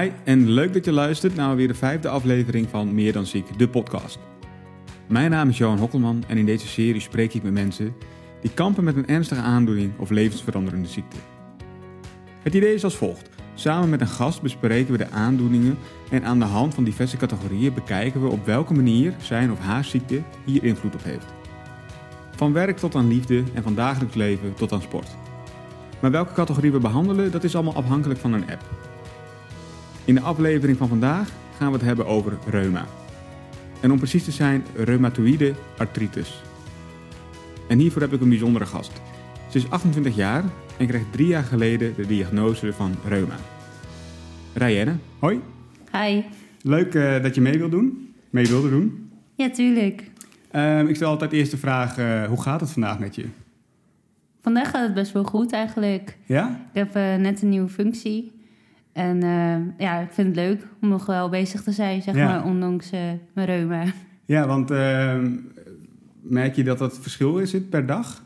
Hi en leuk dat je luistert naar weer de vijfde aflevering van Meer dan Ziek, de podcast. Mijn naam is Johan Hokkelman en in deze serie spreek ik met mensen die kampen met een ernstige aandoening of levensveranderende ziekte. Het idee is als volgt. Samen met een gast bespreken we de aandoeningen en aan de hand van diverse categorieën bekijken we op welke manier zijn of haar ziekte hier invloed op heeft. Van werk tot aan liefde en van dagelijks leven tot aan sport. Maar welke categorie we behandelen, dat is allemaal afhankelijk van een app. In de aflevering van vandaag gaan we het hebben over reuma. En om precies te zijn, reumatoïde artritis. En hiervoor heb ik een bijzondere gast. Ze is 28 jaar en kreeg drie jaar geleden de diagnose van reuma. Rayenne, hoi. Hi. Leuk uh, dat je mee wilt doen. Mee wilde doen. Ja, tuurlijk. Uh, ik stel altijd eerst de vraag, uh, hoe gaat het vandaag met je? Vandaag gaat het best wel goed eigenlijk. Ja? Ik heb net een nieuwe functie. En ja, ik vind het leuk om nog wel bezig te zijn, zeg ja. maar, ondanks mijn reuma. Ja, want ehm, merk je dat dat verschil is per dag?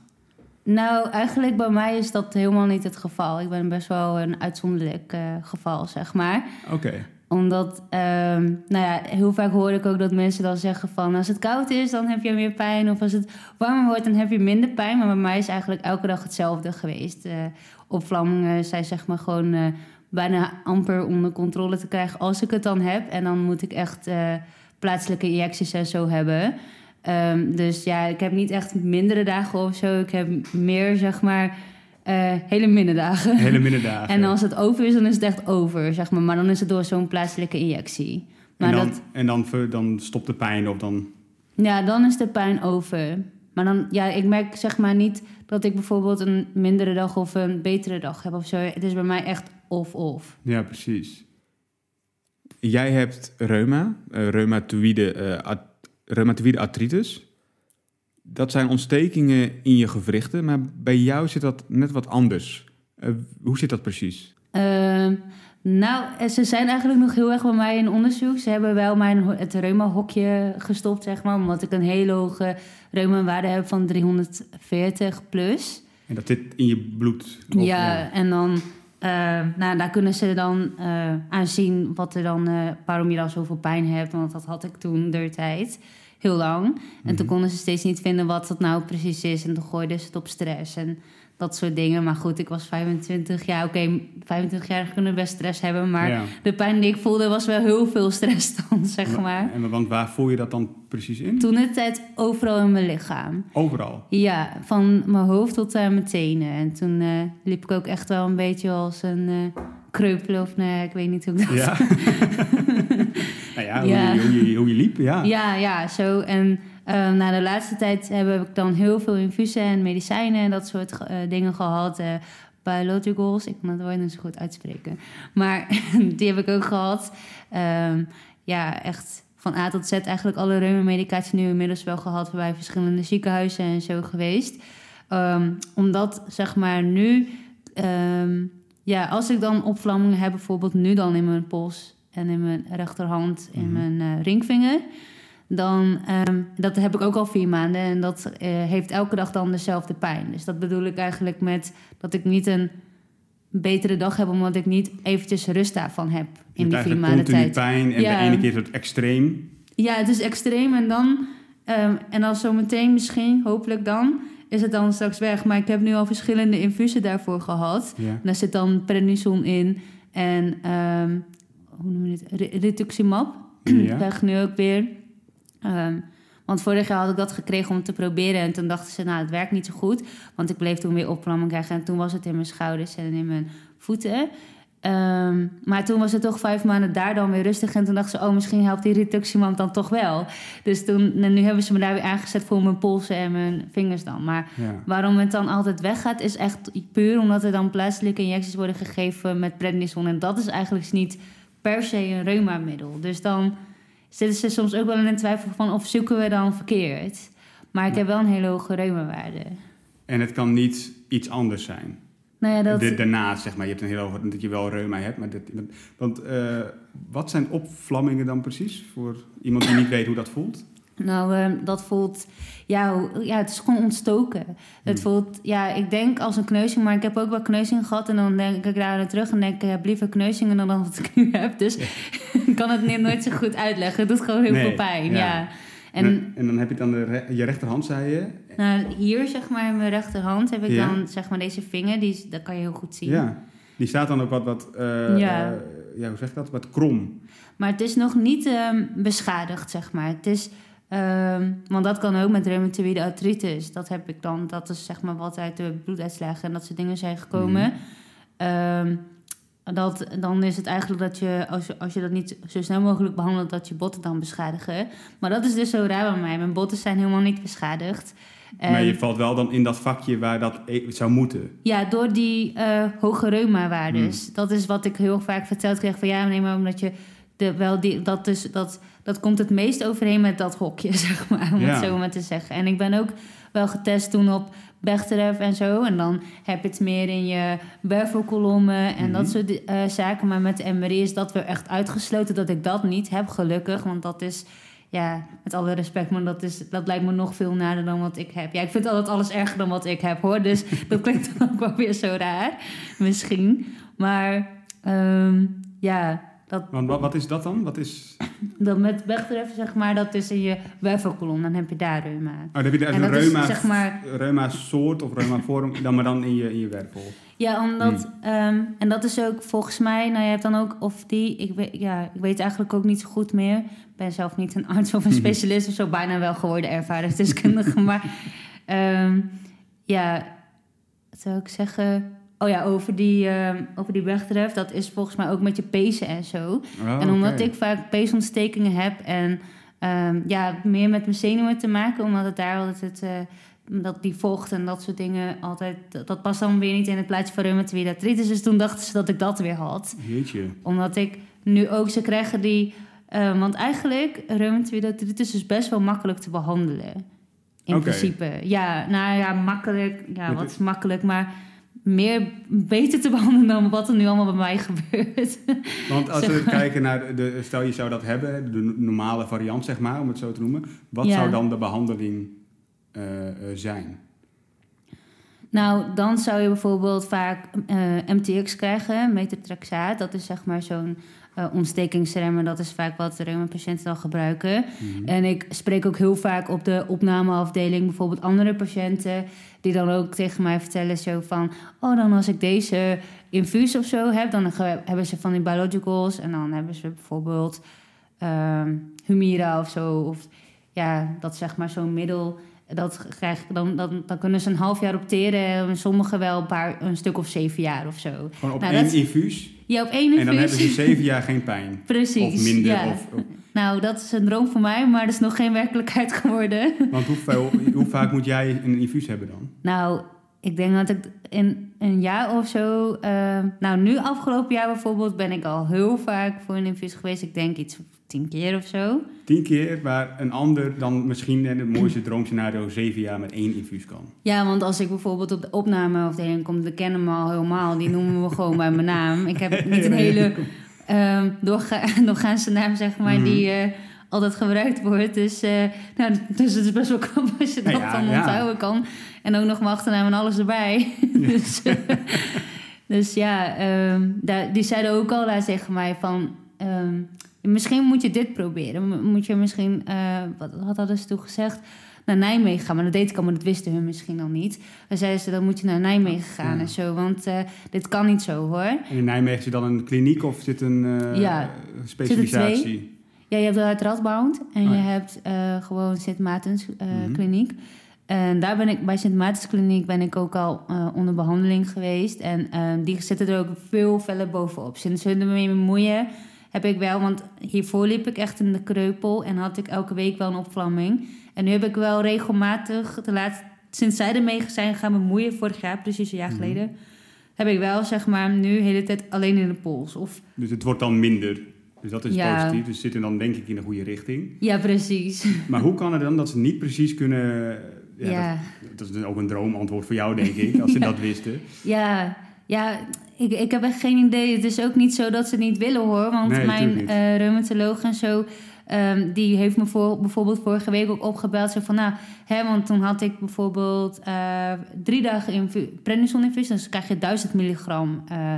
Nou, eigenlijk bij mij is dat helemaal niet het geval. Ik ben best wel een uitzonderlijk uh, geval, zeg maar. Oké. Okay. Omdat, um, nou ja, heel vaak hoor ik ook dat mensen dan zeggen van... als het koud is, dan heb je meer pijn. Of als het warmer wordt, dan heb je minder pijn. Maar bij mij is eigenlijk elke dag hetzelfde geweest. Opvlammingen zijn zeg maar gewoon bijna amper onder controle te krijgen... als ik het dan heb. En dan moet ik echt plaatselijke injecties en zo hebben... Um, dus ja, ik heb niet echt mindere dagen of zo. Ik heb meer, zeg maar, uh, hele minder dagen. Hele minder dagen. en als het over is, dan is het echt over, zeg maar. Maar dan is het door zo'n plaatselijke injectie. Maar en dan, dat, en dan, dan stopt de pijn of dan... Ja, dan is de pijn over. Maar dan, ja, ik merk zeg maar niet dat ik bijvoorbeeld een mindere dag of een betere dag heb of zo. Het is bij mij echt of-of. Ja, precies. Jij hebt reuma, uh, reumatoïde uh, reumatoïde artritis. Dat zijn ontstekingen in je gewrichten, maar bij jou zit dat net wat anders. Uh, hoe zit dat precies? Uh, nou, ze zijn eigenlijk nog heel erg bij mij in onderzoek. Ze hebben wel mijn, het reuma-hokje gestopt, zeg maar, omdat ik een hele hoge reuma-waarde heb van 340 plus. En dat zit in je bloed? Of, ja, en dan... Uh, nou, daar kunnen ze dan uh, aan zien wat er dan, uh, waarom je dan zoveel pijn hebt. Want dat had ik toen de tijd heel lang. En toen Mhm. konden ze steeds niet vinden wat dat nou precies is. En toen gooiden ze het op stress en dat soort dingen. Maar goed, ik was 25 jaar. Oké, 25 jaar kunnen best stress hebben. Maar Ja. de pijn die ik voelde was wel heel veel stress dan, zeg maar. En, want waar voel je dat dan precies in? Toen de tijd overal in mijn lichaam. Overal? Ja, van mijn hoofd tot aan mijn tenen. En toen eh, liep ik ook echt wel een beetje als een uh, kreupel of nee, ik weet niet hoe ik dat... Ja. nou ja, Ja. Hoe, je, hoe, je, hoe je liep, ja. Ja, ja, zo. En eh, na de laatste tijd heb ik dan heel veel infusen en medicijnen en dat soort eh, dingen gehad. eh biologicals, ik kan het woord niet zo goed uitspreken. Maar die heb ik ook gehad. Ehm, ja, echt van A tot Z eigenlijk alle reumamedicatie nu inmiddels wel gehad bij verschillende ziekenhuizen en zo geweest. Ehm, omdat zeg maar nu, ehm, ja, als ik dan opvlammingen heb, bijvoorbeeld nu dan in mijn pols en in mijn rechterhand, in Mhm. mijn eh, ringvinger, dan, ehm, dat heb ik ook al vier maanden en dat eh, heeft elke dag dan dezelfde pijn. Dus dat bedoel ik eigenlijk met dat ik niet een betere dag heb, omdat ik niet eventjes rust daarvan heb in die vier maanden tijd. pijn en Ja. de ene keer is het extreem. Ja, het is extreem en dan, ehm, en dan zometeen misschien, hopelijk dan, is het dan straks weg. Maar ik heb nu al verschillende infusen daarvoor gehad. Ja. Daar zit dan prednison in en ehm, hoe noem je het? Ri- Rituximab. Ja. Krijg ik nu ook weer. Ehm, want vorig jaar had ik dat gekregen om te proberen. En toen dachten ze, nou, het werkt niet zo goed. Want ik bleef toen weer opvlamming krijgen. En toen was het in mijn schouders en in mijn voeten. Ehm, maar toen was het toch vijf maanden daar dan weer rustig. En toen dachten ze, oh, misschien helpt die rituximab dan toch wel. Dus toen, en nu hebben ze me daar weer aangezet voor mijn polsen en mijn vingers dan. Maar Ja. Waarom het dan altijd weggaat, is echt puur omdat er dan plaatselijke injecties worden gegeven met prednison. En dat is eigenlijk niet per se een reumamiddel. Dus dan zitten ze soms ook wel in een twijfel van of zoeken we dan verkeerd. Maar ik heb wel een hele hoge reumawaarde. En het kan niet iets anders zijn. Nou ja, dat... Daarnaast, zeg maar, je hebt een heel hoge, dat je wel reuma hebt. Maar dat, want eh, wat zijn opvlammingen dan precies? Voor iemand die niet weet hoe dat voelt? Nou, ehm, dat voelt, ja, ja, het is gewoon ontstoken. Het Hmm. voelt, ja, ik denk als een kneuzing, maar ik heb ook wel kneuzingen gehad. En dan denk ik daar naar terug en denk ik, ik heb liever kneuzingen dan wat ik nu heb. Dus ik kan het niet- nooit zo goed uitleggen. Het doet gewoon heel Nee, veel pijn, ja. ja. En, En en dan heb je dan de re- je rechterhand, zei je. nou, hier, zeg maar, in mijn rechterhand heb ik Ja. dan, zeg maar, deze vinger. Die, dat kan je heel goed zien. Ja. Die staat dan ook wat, wat eh, Ja. eh, ja, hoe zeg je dat? Wat krom. Maar het is nog niet ehm, beschadigd, zeg maar. Het is, ehm, want dat kan ook met reumatoïde artritis. Dat heb ik dan, dat is zeg maar wat uit de bloeduitslagen en dat soort dingen zijn gekomen. Mhm. Ehm, dat, dan is het eigenlijk dat je, als, je, als je dat niet zo snel mogelijk behandelt, dat je botten dan beschadigen. Maar dat is dus zo raar bij mij. Mijn botten zijn helemaal niet beschadigd. maar je valt wel dan in dat vakje waar dat e- zou moeten. ja, door die eh, hoge reuma-waardes. Hmm. Dat is wat ik heel vaak verteld kreeg van ja, nee, maar omdat je de, wel die, dat, dus, dat, dat komt het meest overeen met dat hokje, zeg maar, om Ja. het zo maar te zeggen. En ik ben ook wel getest toen op Bechterew en zo. En dan heb je het meer in je wervelkolommen en Mhm. dat soort eh, zaken. Maar met de MRI is dat weer echt uitgesloten dat ik dat niet heb, gelukkig. Want dat is, ja, met alle respect, maar dat, is, dat lijkt me nog veel nader dan wat ik heb. Ja, ik vind altijd alles erger dan wat ik heb, hoor. Dus dat klinkt dan ook wel weer zo raar, misschien. Maar ehm, ja, dat, Want wat, wat is dat dan? Wat is... dat met Bechterew, zeg maar, dat is in je wervelkolom. Dan heb je daar reuma. Oh, dan heb je daar En een is, reuma, zeg maar- reuma soort of reuma vorm, dan maar dan in je, in je wervel. Ja, omdat, ehm, en dat is ook volgens mij, nou je hebt dan ook, of die, ik weet, ja, ik weet eigenlijk ook niet zo goed meer. Ik ben zelf niet een arts of een specialist of zo, bijna wel geworden ervaringsdeskundige. maar ehm, ja, wat zou ik zeggen? Oh ja, over die, ehm over die dat is volgens mij ook met je pezen en zo. Oh, en omdat ik vaak peesontstekingen heb en ehm, ja, meer met mijn zenuwen te maken, omdat het daar altijd het, eh, dat die vocht en dat soort dingen altijd, dat, dat past dan weer niet in het plaatje van reumatoïde artritis. Dus toen dachten ze dat ik dat weer had. Jeetje. Omdat ik nu ook, ze krijgen die, eh, want eigenlijk reumatoïde artritis is best wel makkelijk te behandelen. In principe. Ja, nou ja, makkelijk. Ja, wat is makkelijk, maar meer beter te behandelen dan wat er nu allemaal bij mij gebeurt. Want als we kijken naar, de, stel je zou dat hebben, de normale variant zeg maar, om het zo te noemen. Wat Ja. zou dan de behandeling eh, eh, zijn? Nou, dan zou je bijvoorbeeld vaak eh, MTX krijgen, metatrexaat. Dat is zeg maar zo'n ontstekingsremmer. Dat is vaak wat reuma-patiënten dan gebruiken. Mhm. En ik spreek ook heel vaak op de opnameafdeling bijvoorbeeld andere patiënten... die dan ook tegen mij vertellen zo van... oh, dan als ik deze infuus of zo heb... dan hebben ze van die biologicals... en dan hebben ze bijvoorbeeld ehm, Humira of zo. Of ja, dat zeg maar zo'n middel... Dat krijg, dan, dan, dan kunnen ze een half jaar opteren... en sommigen wel een, paar, een stuk of zeven jaar of zo. Gewoon op Nou, één dat- infuus Ja, op één en dan hebben infuus. ze zeven jaar geen pijn. Precies, Of minder. ja. Of, of- Nou, dat is een droom voor mij, maar dat is nog geen werkelijkheid geworden. want hoeveel, hoe vaak moet jij een infuus hebben dan? Nou, ik denk dat ik in een jaar of zo... eh, nou, nu afgelopen jaar bijvoorbeeld ben ik al heel vaak voor een infuus geweest. Ik denk iets tien keer of zo. Tien keer, waar een ander dan misschien in het mooiste droomscenario zeven jaar met één infuus kan. Ja, want als ik bijvoorbeeld op de opnameafdeling kom... dan kennen me al helemaal. Die noemen me gewoon bij mijn naam. Ik heb niet een hele ehm doorga doorgaanse naam, zeg maar... Mhm. die eh, altijd gebruikt wordt. Dus, eh, nou, dus het is best wel knap als je dat Ja, dan onthouden kan. En ook nog mijn achternaam en alles erbij. dus, eh, dus ja, ehm, daar, die zeiden ook al daar tegen mij van... ehm, misschien moet je dit proberen. Moet je misschien, wat, wat hadden ze toen gezegd? Naar Nijmegen gaan. Maar dat deed ik al, maar dat wisten hun misschien al niet. Dan zeiden ze, dan moet je naar Nijmegen gaan Ja. en zo. Want eh, dit kan niet zo hoor. En in Nijmegen zit dan een kliniek of zit een eh, Ja. specialisatie? Ja, je hebt het Radboud en Oh je hebt eh, gewoon Sint Maartens eh, Mhm. kliniek. En daar ben ik, bij Sint Maartens kliniek ben ik ook al onder behandeling geweest. En eh, die zitten er ook veel feller bovenop. Sinds ze ermee bemoeien, heb ik wel... Want hiervoor liep ik echt in de kreupel en had ik elke week wel een opvlamming. En nu heb ik wel regelmatig, de laatste, sinds zij ermee zijn gaan bemoeien... vorig jaar, precies een jaar Mhm. geleden... heb ik wel, zeg maar, nu de hele tijd alleen in de pols. Of, Dus het wordt dan minder. Dus dat is Ja. positief. Dus zitten dan denk ik in de goede richting. ja, precies. Maar hoe kan het dan dat ze niet precies kunnen... Ja, Ja. Dat, dat is ook een droomantwoord voor jou, denk ik, als ze Ja. dat wisten. Ja, ja ik, ik heb echt geen idee. Het is ook niet zo dat ze het niet willen hoor. Want Nee, mijn eh reumatoloog en zo, Ehm, die heeft me voor, bijvoorbeeld vorige week ook opgebeld. Zo van, nou, hè, want toen had ik bijvoorbeeld eh, drie dagen infu- prednison infuus. Dus krijg je 1000 milligram eh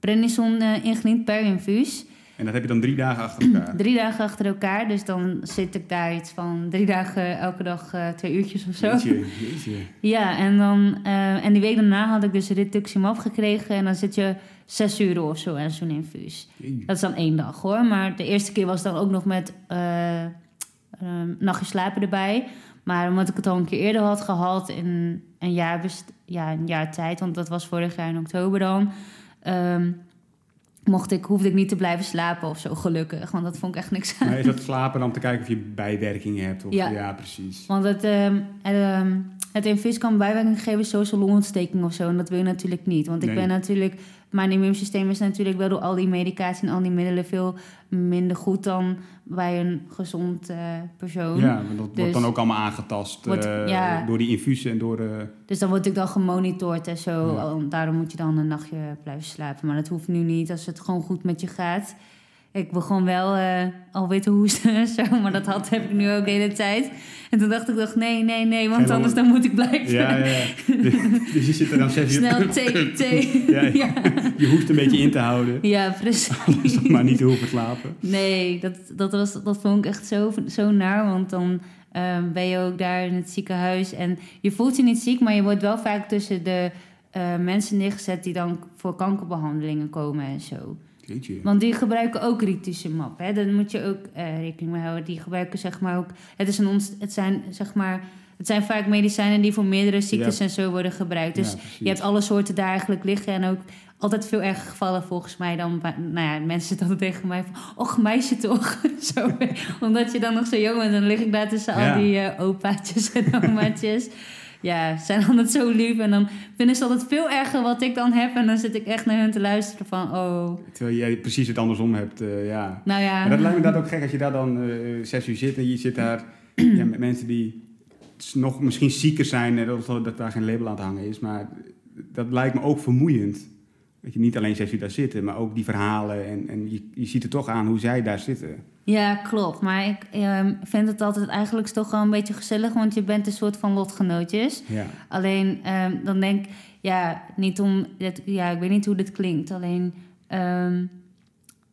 prednison eh, ingediend per infuus. En dat heb je dan drie dagen achter elkaar. Drie dagen achter elkaar. Dus dan zit ik daar iets van drie dagen elke dag twee uurtjes of zo. Jeetje, jeetje. Ja, en, dan, en die week daarna had ik dus rituximab gekregen. En dan zit je zes uur of zo aan zo'n infuus. Dat is dan één dag hoor. Maar de eerste keer was dan ook nog met ehm, nachtje slapen erbij. Maar omdat ik het al een keer eerder had gehad in een jaar, best- ja, een jaar tijd, want dat was vorig jaar in oktober dan, ehm, mocht ik, hoefde ik niet te blijven slapen of zo, gelukkig. Want dat vond ik echt niks aan. Maar is dat slapen dan om te kijken of je bijwerkingen hebt? Of, Ja. ja. precies. Want het, ehm, het, het infuus kan bijwerking geven, zoals longontsteking of zo. En dat wil je natuurlijk niet. Want ik ben natuurlijk, mijn immuunsysteem is natuurlijk wel door al die medicatie en al die middelen veel minder goed dan bij een gezond eh, persoon. Ja, maar dat wordt Dus- dan ook allemaal aangetast Wordt- eh, ja. door die infusen en door... eh, Dus dan word ik dan gemonitord en zo. Ja. Daarom moet je dan een nachtje blijven slapen. Maar dat hoeft nu niet als het gewoon goed met je gaat. Ik begon wel eh, al weer te hoesten en zo, maar dat had, heb ik nu ook de hele tijd. En toen dacht ik, dacht, nee, nee, nee, want anders dan moet ik blijven. ja, ja, ja. dus je zit er dan zes uur... Snel thee, thee. Ja, ja. Je hoeft een beetje in te houden. Ja, precies. maar niet te hoeven slapen. Nee, dat, dat, was, dat vond ik echt zo, zo naar. Want dan ehm, ben je ook daar in het ziekenhuis. En je voelt je niet ziek, maar je wordt wel vaak tussen de eh, mensen neergezet die dan voor kankerbehandelingen komen en zo. Jeetje. Want die gebruiken ook rituximab. Hè? Daar moet je ook eh, rekening mee houden. Die gebruiken zeg maar ook... Het, is een het zijn zeg maar... Het zijn vaak medicijnen die voor meerdere ziektes Ja. en zo worden gebruikt. Dus Ja, je hebt alle soorten daar eigenlijk liggen. En ook altijd veel erger gevallen volgens mij dan... Nou ja, mensen altijd tegen mij van... Och, meisje toch? zo, omdat je dan nog zo jong bent. Dan lig ik daar tussen Ja. al die eh, opaatjes en omaatjes. Ja, ze zijn altijd zo lief. En dan vinden ze altijd veel erger wat ik dan heb. En dan zit ik echt naar hun te luisteren van... Oh, Terwijl jij precies het andersom hebt, eh, ja. nou ja... Maar dat lijkt me dat ook gek als je daar dan eh, zes uur zit en je zit daar ja, met mensen die nog misschien zieker zijn, dat, dat daar geen label aan te hangen is, maar dat lijkt me ook vermoeiend. Dat je niet alleen zes uur daar zitten, maar ook die verhalen en, en je, je ziet er toch aan hoe zij daar zitten. Ja, klopt. Maar ik ehm, vind het altijd eigenlijk toch wel een beetje gezellig, want je bent een soort van lotgenootjes. Ja. Alleen ehm, dan denk ik, ja, niet om, dit, ja, ik weet niet hoe dit klinkt. Alleen, ehm,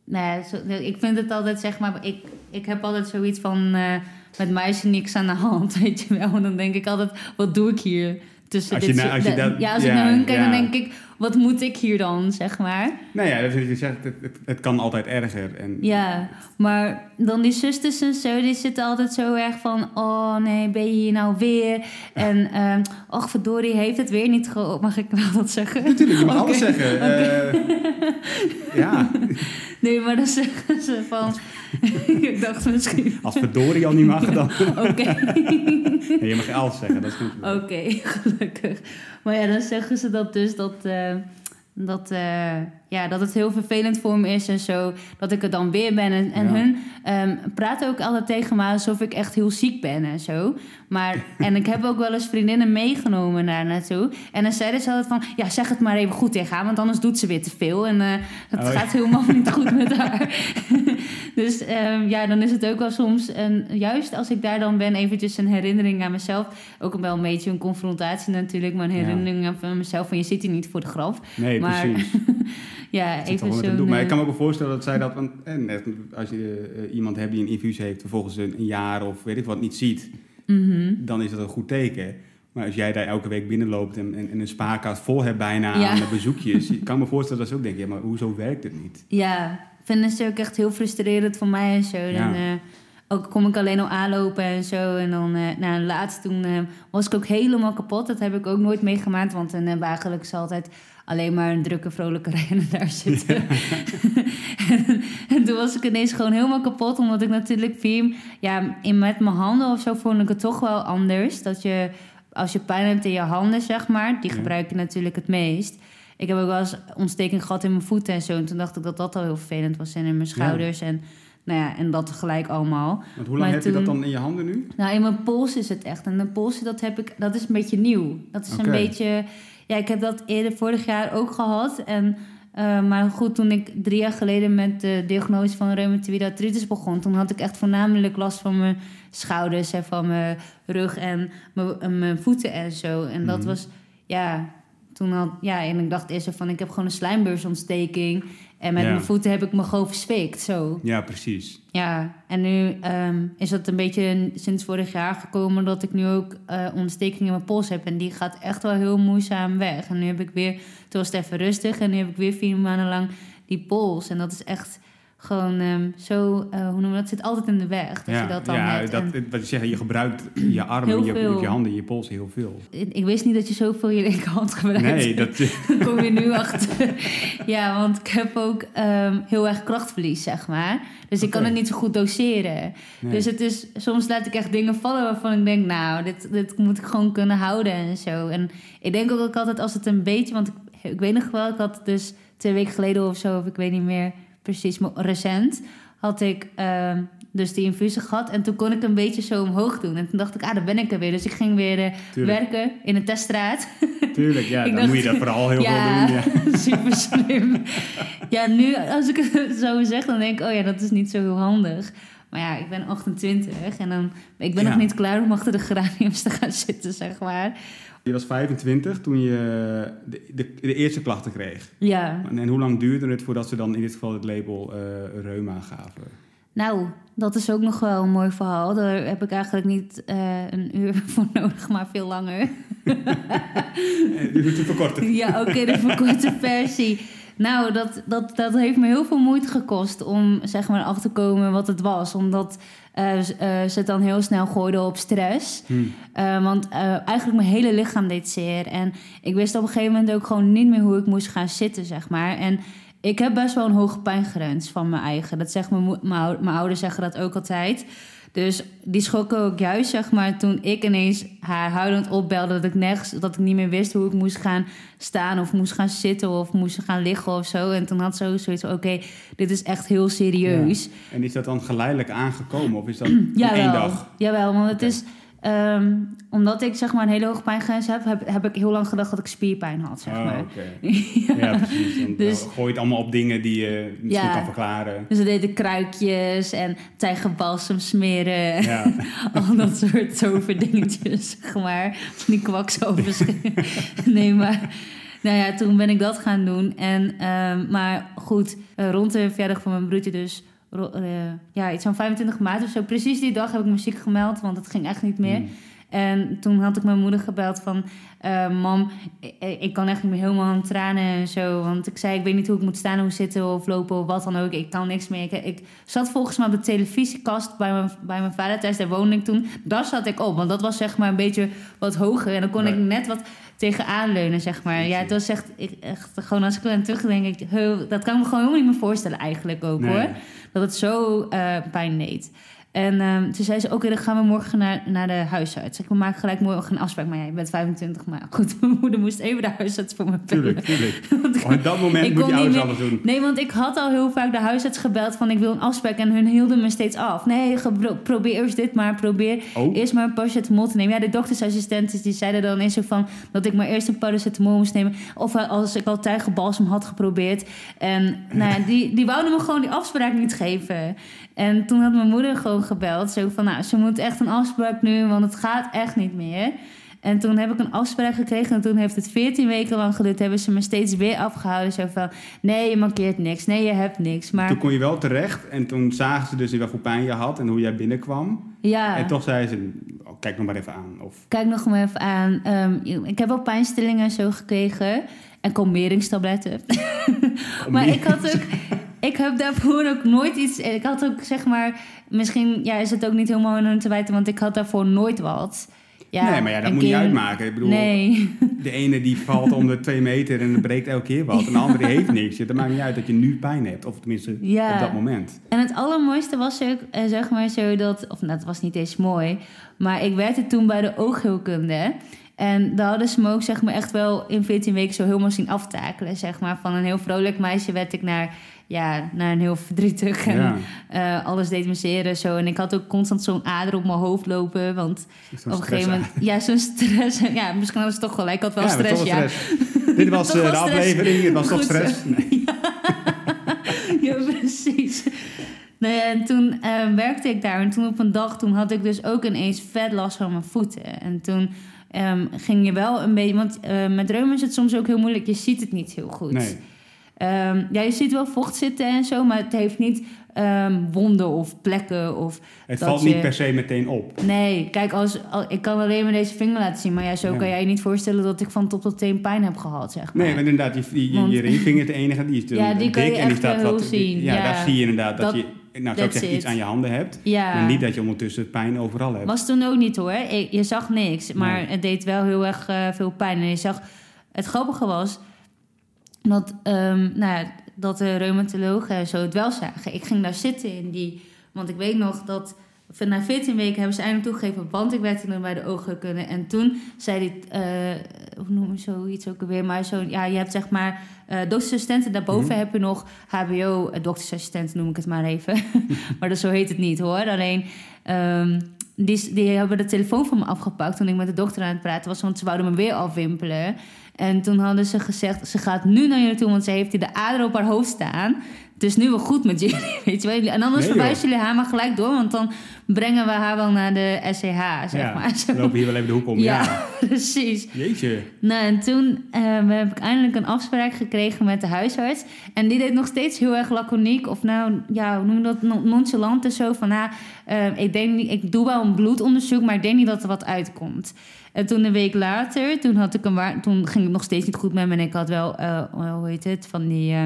nou ja, zo, ik vind het altijd, zeg maar, ik, ik heb altijd zoiets van, eh, met mij is er niks aan de hand, weet je wel. En dan denk ik altijd, wat doe ik hier? Tussen Als je dit als je dat- ja, als ik naar hun kijk, ja. dan denk ik, wat moet ik hier dan, zeg maar. Nou ja, dat je zegt, het, het, het kan altijd erger. En, Ja, maar dan die zusters en zo, die zitten altijd zo erg van... oh nee, ben je hier nou weer? En, ehm och verdorie, heeft het weer niet geholpen. Mag ik wel dat zeggen? Natuurlijk, je mag alles zeggen. Eh, ja, Nee, maar dan zeggen ze van... ik dacht misschien... als verdorie al niet mag, dan... Oké, Nee, je mag alles zeggen, dat is goed. oké, gelukkig. Maar ja, dan zeggen ze dat dus dat... eh, dat, eh, ja, dat het heel vervelend voor me is en zo. Dat ik er dan weer ben. En, en Ja. hun ehm, praten ook altijd tegen me alsof ik echt heel ziek ben en zo. Maar, en ik heb ook wel eens vriendinnen meegenomen daar naartoe. En dan zeiden ze altijd van... Ja, zeg het maar even goed tegen haar, want anders doet ze weer te veel. En eh, het Oh, ja. gaat helemaal niet goed met haar. Dus ehm, ja, dan is het ook wel soms... En juist als ik daar dan ben, eventjes een herinnering aan mezelf. Ook wel een beetje een confrontatie natuurlijk. Maar een Ja. herinnering aan mezelf. Van je zit hier niet voor de graf. Nee, Maar precies. Ja, even doel. Maar ik eh, kan me ook wel voorstellen dat zij dat... Want, eh, net als je eh, iemand hebt die een infuus heeft... vervolgens een, een jaar of weet ik wat niet ziet... mhm. dan is dat een goed teken. Maar als jij daar elke week binnenloopt... en, en, en een spaarkast vol hebt bijna Ja. aan de bezoekjes... ik kan me voorstellen dat ze ook denken... ja, maar hoezo werkt het niet? Ja, vinden ze ook echt heel frustrerend voor mij en zo. Dan, eh, ook kom ik alleen al aanlopen en zo. En dan, eh nou, laatst toen eh, was ik ook helemaal kapot. Dat heb ik ook nooit meegemaakt. Want dan hebben we eigenlijk ze altijd alleen maar een drukke, vrolijke renner daar zitten. en, en toen was ik ineens gewoon helemaal kapot. Omdat ik natuurlijk film... Ja, in, met mijn handen of zo vond ik het toch wel anders. Dat je, als je pijn hebt in je handen, zeg maar... Die Ja. gebruik je natuurlijk het meest. Ik heb ook wel eens ontsteking gehad in mijn voeten en zo. En toen dacht ik dat dat al heel vervelend was. En in mijn schouders. En, nou ja, en dat tegelijk allemaal. Want hoe lang Maar heb je dat dan in je handen nu? Nou, in mijn pols is het echt. En de pols, dat heb ik, dat is een beetje nieuw. Dat is een beetje. Ja, ik heb dat eerder vorig jaar ook gehad. En Eh, maar goed, toen ik drie jaar geleden met de diagnose van reumatoïde artritis begon, toen had ik echt voornamelijk last van mijn schouders en van mijn rug en mijn, en mijn voeten en zo. En dat Mhm. was, ja, toen had, ja, en ik dacht eerst van, ik heb gewoon een slijmbeursontsteking. En met Ja. mijn voeten heb ik me gewoon verzwikt, zo. Ja, precies. Ja, en nu ehm, is dat een beetje sinds vorig jaar gekomen dat ik nu ook eh ontsteking in mijn pols heb. En die gaat echt wel heel moeizaam weg. En nu heb ik weer, toen was het even rustig en nu heb ik weer vier maanden lang die pols. En dat is echt gewoon ehm, zo, eh, hoe noem je dat, zit altijd in de weg. Dat ja, je dat dan ja dat, wat je zegt, je gebruikt je armen, je, je handen, je pols heel veel. ik wist niet dat je zoveel je linkerhand gebruikt. Nee, dat, kom je nu achter. ja, want ik heb ook ehm, heel erg krachtverlies, zeg maar. Dus ik kan het niet zo goed doseren. nee. Dus het is, soms laat ik echt dingen vallen waarvan ik denk, nou, dit, dit moet ik gewoon kunnen houden en zo. En ik denk ook altijd als het een beetje, want ik, ik weet nog wel, ik had dus twee weken geleden of zo, of ik weet niet meer precies, recent, had ik ehm, dus die infusie gehad. En toen kon ik een beetje zo omhoog doen. En toen dacht ik, ah, daar ben ik er weer. Dus ik ging weer eh, werken in een teststraat. Tuurlijk, ja, dan dacht- moet je dat vooral heel Ja. veel doen. Ja. Super slim. Ja, nu als ik het zo zeg, dan denk ik, oh ja, dat is niet zo heel handig. Maar ja, ik ben 28 en dan, ik ben Ja. nog niet klaar om achter de geraniums te gaan zitten, zeg maar. Je was 25 toen je de, de, de eerste klachten kreeg. Ja, En, en hoe lang duurde het voordat ze dan in dit geval het label eh, reuma gaven? nou, dat is ook nog wel een mooi verhaal. Daar heb ik eigenlijk niet eh, een uur voor nodig, maar veel langer. Eh, het verkorten. Ja, oké, de verkorte versie. Nou, dat, dat, dat heeft me heel veel moeite gekost om zeg maar af te komen wat het was. Omdat ze het dan heel snel gooiden op stress. Hm. Eh, want eh, eigenlijk mijn hele lichaam deed zeer. En ik wist op een gegeven moment ook gewoon niet meer hoe ik moest gaan zitten, zeg maar. En ik heb best wel een hoge pijngrens van mijn eigen. Dat zegt mijn, mijn, mijn ouders zeggen dat ook altijd. Dus die schokken ook juist, zeg maar, toen ik ineens haar huilend opbelde... dat ik, nergens, dat ik niet meer wist hoe ik moest gaan staan of moest gaan zitten of moest gaan liggen of zo. En toen had ze ook zoiets van, oké, dit is echt heel serieus. En is dat dan geleidelijk aangekomen of is dat in één dag? jawel, want het is... ehm, omdat ik zeg maar een hele hoge pijngrens heb, heb, heb ik heel lang gedacht dat ik spierpijn had, zeg Oh, maar. oké. Ja, precies. Dan Dus- gooi je het allemaal op dingen die je misschien Ja. kan verklaren. Dus we deden kruikjes en tijgerbalsem smeren. Ja. Al dat soort toverdingetjes, zeg maar. Die kwakzalvers. nee, maar... Nou ja, toen ben ik dat gaan doen. En, ehm, maar goed, eh, rond de verjaardag van mijn broertje dus... eh, ja, iets van 25 maart of zo. Precies die dag heb ik me ziek gemeld, want het ging echt niet meer. Hm. En toen had ik mijn moeder gebeld van... eh, mam, ik, ik kan echt niet meer helemaal aan tranen en zo. Want ik zei, ik weet niet hoe ik moet staan of zitten of lopen of wat dan ook. Ik kan niks meer. Ik, ik zat volgens mij op de televisiekast bij mijn, bij mijn vader thuis. Daar woonde ik toen. Daar zat ik op, want dat was zeg maar een beetje wat hoger. En dan kon ik net wat tegenaan leunen, zeg maar. Ja, het was echt, ik, echt gewoon als ik er aan terugdenk... Ik, heel- dat kan ik me gewoon helemaal niet meer voorstellen eigenlijk ook, Nee. hoor. Dat het zo eh, pijn deed. En ehm, toen zei ze, oké, dan gaan we morgen naar, naar de huisarts. Ik maak gelijk morgen een afspraak. Maar ja, je bent 25, maar goed, mijn moeder moest even de huisarts voor me bellen. Tuurlijk, tuurlijk. Want ik- Oh, dat moment Ik moet je ouders alles doen. Nee, want ik had al heel vaak de huisarts gebeld van ik wil een afspraak. En hun hielden me steeds af. Nee, probeer eerst dit maar. Probeer Oh, eerst maar een paracetamol te nemen. Ja, de doktersassistenten die zeiden dan eens zo van... dat ik maar eerst een paracetamol moest nemen. Of eh, als ik al tijgerbalsem had geprobeerd. En nou ja, die, die wouden me gewoon die afspraak niet geven. En toen had mijn moeder gewoon gebeld. Zo van, nou, ze moet echt een afspraak nu, want het gaat echt niet meer. En toen heb ik een afspraak gekregen en toen heeft het 14 weken lang geduurd. Hebben ze me steeds weer afgehouden. Zo van, nee, je mankeert niks. Nee, je hebt niks. Maar toen kon je wel terecht en toen zagen ze dus wat voor pijn je had en hoe jij binnenkwam. ja... En toch zei ze, oh, kijk nog maar even aan. Of, Kijk nog maar even aan. Ehm, ik heb ook pijnstillingen en zo gekregen. En kalmeringstabletten. maar ik had ook... Ik heb daarvoor ook nooit iets... Ik had ook, zeg maar... Misschien ja, is het ook niet helemaal aan hun te wijten... want ik had daarvoor nooit wat. Ja, nee, maar ja, dat moet niet keer- uitmaken. Ik bedoel, Nee. de ene die valt om de twee meter en breekt elke keer wat. En de andere heeft niks. Dat maakt niet uit dat je nu pijn hebt. Of tenminste Ja. op dat moment. En het allermooiste was ook, eh, zeg maar zo dat... Of nou, het was niet eens mooi. Maar ik werkte toen bij de oogheelkunde. En daar hadden ze me ook zeg maar echt wel in 14 weken zo helemaal zien aftakelen. Zeg maar. Van een heel vrolijk meisje werd ik naar, ja, naar een heel verdrietig. En Ja. eh, alles deed me zeer en zo. En ik had ook constant zo'n ader op mijn hoofd lopen. Want op een gegeven moment... Ja, zo'n stress. Ja, misschien was het toch gelijk. Ik had wel Ja, stress, ja. stress. Dit was eh, de aflevering, het was toch Goed stress? Nee. ja, precies. Nou ja, en toen eh, werkte ik daar. En toen op een dag, toen had ik dus ook ineens vet last van mijn voeten. En toen ehm, ging je wel een beetje... Want eh, met reuma is het soms ook heel moeilijk. Je ziet het niet heel goed. Nee. Ehm, ja, je ziet wel vocht zitten en zo. Maar het heeft niet ehm, wonden of plekken of... Het valt je- niet per se meteen op. Nee, kijk, als, al- ik kan alleen maar deze vinger laten zien. Maar ja, zo Ja. kan jij je niet voorstellen dat ik van top tot teen pijn heb gehad, zeg maar. Nee, maar inderdaad, je, je, je, Want- je ringvinger is de enige, die is Ja, die kan dik je en die echt staat wat, zien. Ja, Ja. daar zie je inderdaad dat, Dat- je, nou zou ik that's zeggen, iets aan je handen hebt. Ja. Maar niet dat je ondertussen pijn overal hebt. Was toen ook niet hoor. Je zag niks, maar Nee. het deed wel heel erg eh, veel pijn. En je zag, het grappige was dat, ehm, nou ja, dat de reumatologen en zo het wel zagen. Ik ging daar zitten in die, want ik weet nog dat na 14 weken hebben ze eindelijk toegegeven, want ik werkte toen bij de oogheelkunde. En toen zei die, eh, hoe noem je zoiets ook alweer, maar zo, ja, je hebt zeg maar eh doktersassistenten. Daarboven Mhm. heb je nog HBO, eh, doktersassistenten noem ik het maar even. maar dat, zo heet het niet hoor. Alleen, ehm, die, die hebben de telefoon van me afgepakt toen ik met de dokter aan het praten was, want ze wouden me weer afwimpelen. En toen hadden ze gezegd, ze gaat nu naar je toe, want ze heeft hier de ader op haar hoofd staan. Het is nu wel goed met jullie, weet je wel. En anders Nee, verwijzen jullie haar maar gelijk door, want dan brengen we haar wel naar de SCH, zeg ja, maar. We lopen hier wel even de hoek om. Ja. Ja, precies. Jeetje. Nou, en toen eh, heb ik eindelijk een afspraak gekregen met de huisarts. En die deed nog steeds heel erg laconiek. Of nou, ja, hoe noem je dat? Non- Nonchalant en zo. Van, nou, eh, ik, denk niet, ik doe wel een bloedonderzoek, maar ik denk niet dat er wat uitkomt. En toen een week later, toen, had ik een toen ging het nog steeds niet goed met me. En ik had wel, eh, hoe heet het, van die eh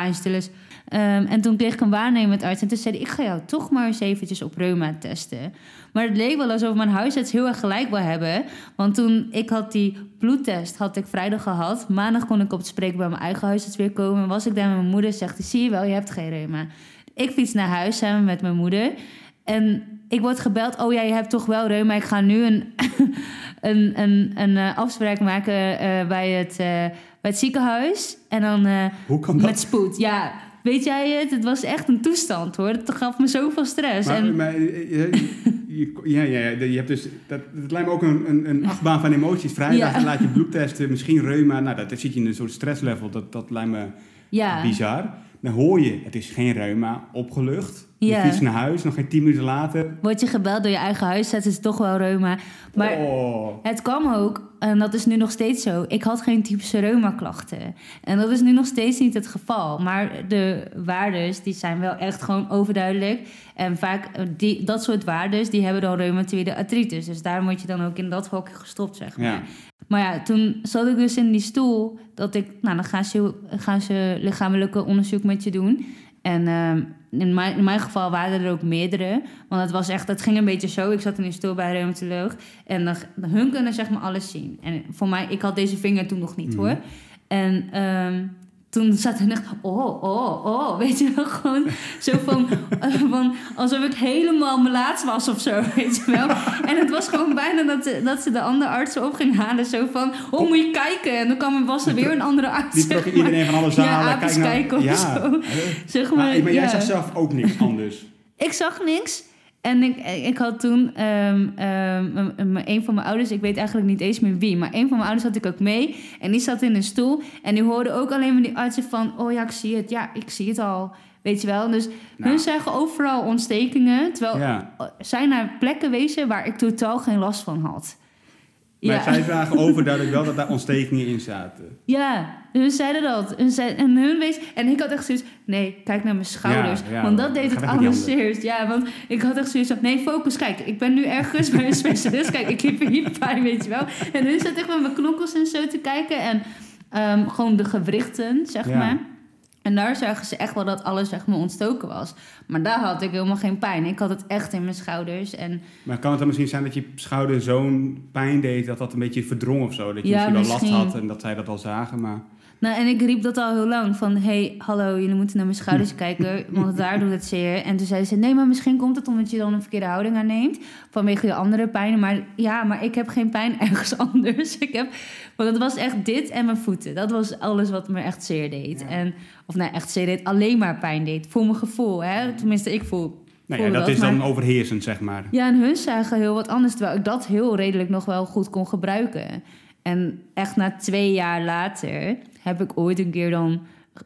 pijnstillers. Ehm, en toen kreeg ik een waarnemend arts. En toen zei hij, ik ga jou toch maar eens eventjes op reuma testen. Maar het leek wel alsof mijn huisarts heel erg gelijk wil hebben. Want toen ik had die bloedtest, had ik vrijdag gehad. Maandag kon ik op het spreken bij mijn eigen huisarts weer komen. En was ik daar met mijn moeder, zegt hij, zie je wel, je hebt geen reuma. Ik fiets naar huis samen met mijn moeder. En ik word gebeld, oh ja, je hebt toch wel reuma. Ik ga nu een, een, een, een eh, afspraak maken eh, bij, het, eh, bij het ziekenhuis. En dan Hoe kan dat? met spoed. Ja, weet jij het? Het was echt een toestand hoor. Het gaf me zoveel stress. Maar, en, maar, je, je- ja, ja, ja, je hebt dus, dat, dat lijkt me ook een, een, een achtbaan van emoties. Vrijdag Ja. laat je bloed testen, misschien reuma. Nou, dat, dat zit je in een soort stresslevel. Dat, dat lijkt me ja. bizar. Dan hoor je, het is geen reuma, opgelucht. Je Ja. fietst naar huis, nog geen tien minuten later. Word je gebeld door je eigen huisarts, is het toch wel reuma. Maar oh. het kwam ook, en dat is nu nog steeds zo. Ik had geen typische reuma-klachten. En dat is nu nog steeds niet het geval. Maar de waardes, die zijn wel echt gewoon overduidelijk. En vaak, eh, die, dat soort waardes, die hebben dan reumatoïde artritis. Dus daar word je dan ook in dat hokje gestopt, zeg maar. Ja. Maar ja, toen zat ik dus in die stoel. Dat ik, nou, dan gaan ze, gaan ze lichamelijke onderzoek met je doen. En ehm, in, mijn, in mijn geval waren er ook meerdere. Want het was echt, het ging een beetje zo. Ik zat in die stoel bij een reumatoloog. En dan, hun kunnen zeg maar alles zien. En voor mij, ik had deze vinger toen nog niet Mhm. hoor. En ehm, toen zat er echt, oh, oh, oh, weet je wel, gewoon zo van, eh, van alsof ik helemaal melaats was of zo, weet je wel. En het was gewoon bijna dat, dat ze de andere artsen op ging halen, zo van, oh, moet je kijken. En dan kwam, was er weer een andere arts, Die trok iedereen van alle zalen. Ja, kijk nou, kijken of ja. zo. Zeg maar, Maar, maar jij ja. zag zelf ook niks anders. Ik zag niks. En ik, ik had toen ehm, ehm, een van mijn ouders, ik weet eigenlijk niet eens meer wie, maar een van mijn ouders had ik ook mee. En die zat in een stoel. En die hoorde ook alleen maar die artsen van: Oh ja, ik zie het. Ja, ik zie het al. Weet je wel. Dus Nou. hun zeggen overal ontstekingen. Terwijl Ja. zij naar plekken wezen waar ik totaal geen last van had. Maar Ja. zij vragen overduidelijk wel dat daar ontstekingen in zaten. Ja, hun zeiden dat. Hun en hun wees... En ik had echt zoiets... Nee, kijk naar mijn schouders. Ja, ja, want dat deed het allereerst. Ja, want ik had echt zoiets van... Nee, focus, kijk. Ik ben nu ergens bij een specialist. Kijk, ik heb hier pijn, weet je wel. En hun zat echt met mijn knokkels en zo te kijken. En ehm, gewoon de gewrichten, zeg maar. En daar zagen ze echt wel dat alles zeg maar ontstoken was. Maar daar had ik helemaal geen pijn. Ik had het echt in mijn schouders. En Maar kan het dan misschien zijn dat je schouder zo'n pijn deed dat dat een beetje verdrong of zo? Dat je Ja, misschien wel last had en dat zij dat al zagen, maar... Nou, en ik riep dat al heel lang. Van, hey, hallo, jullie moeten naar mijn schouders kijken. Want daar doet het zeer. En toen zei ze, nee, maar misschien komt het omdat je dan een verkeerde houding aanneemt. Vanwege je andere pijnen. Maar ja, maar ik heb geen pijn ergens anders. Ik heb, want het was echt dit en mijn voeten. Dat was alles wat me echt zeer deed. Ja. En, of nou, echt zeer deed. Alleen maar pijn deed. Voor mijn gevoel, hè. Tenminste, ik voel... Nou ja, dat is maar- dan overheersend, zeg maar. Ja, en hun zagen heel wat anders. Terwijl ik dat heel redelijk nog wel goed kon gebruiken. En echt na twee jaar later heb ik ooit een keer dan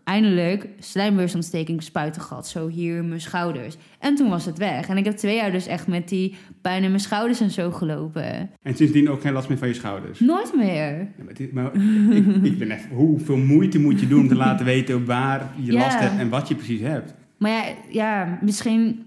eindelijk slijmbeursontsteking spuiten gehad. Zo hier mijn schouders. En toen was het weg. En ik heb twee jaar dus echt met die pijn in mijn schouders en zo gelopen. En sindsdien ook geen last meer van je schouders? Nooit meer. Ja, maar dit- maar ik, ik ben echt, hoeveel moeite moet je doen om te laten weten waar je Ja. last hebt en wat je precies hebt? Maar ja, ja misschien...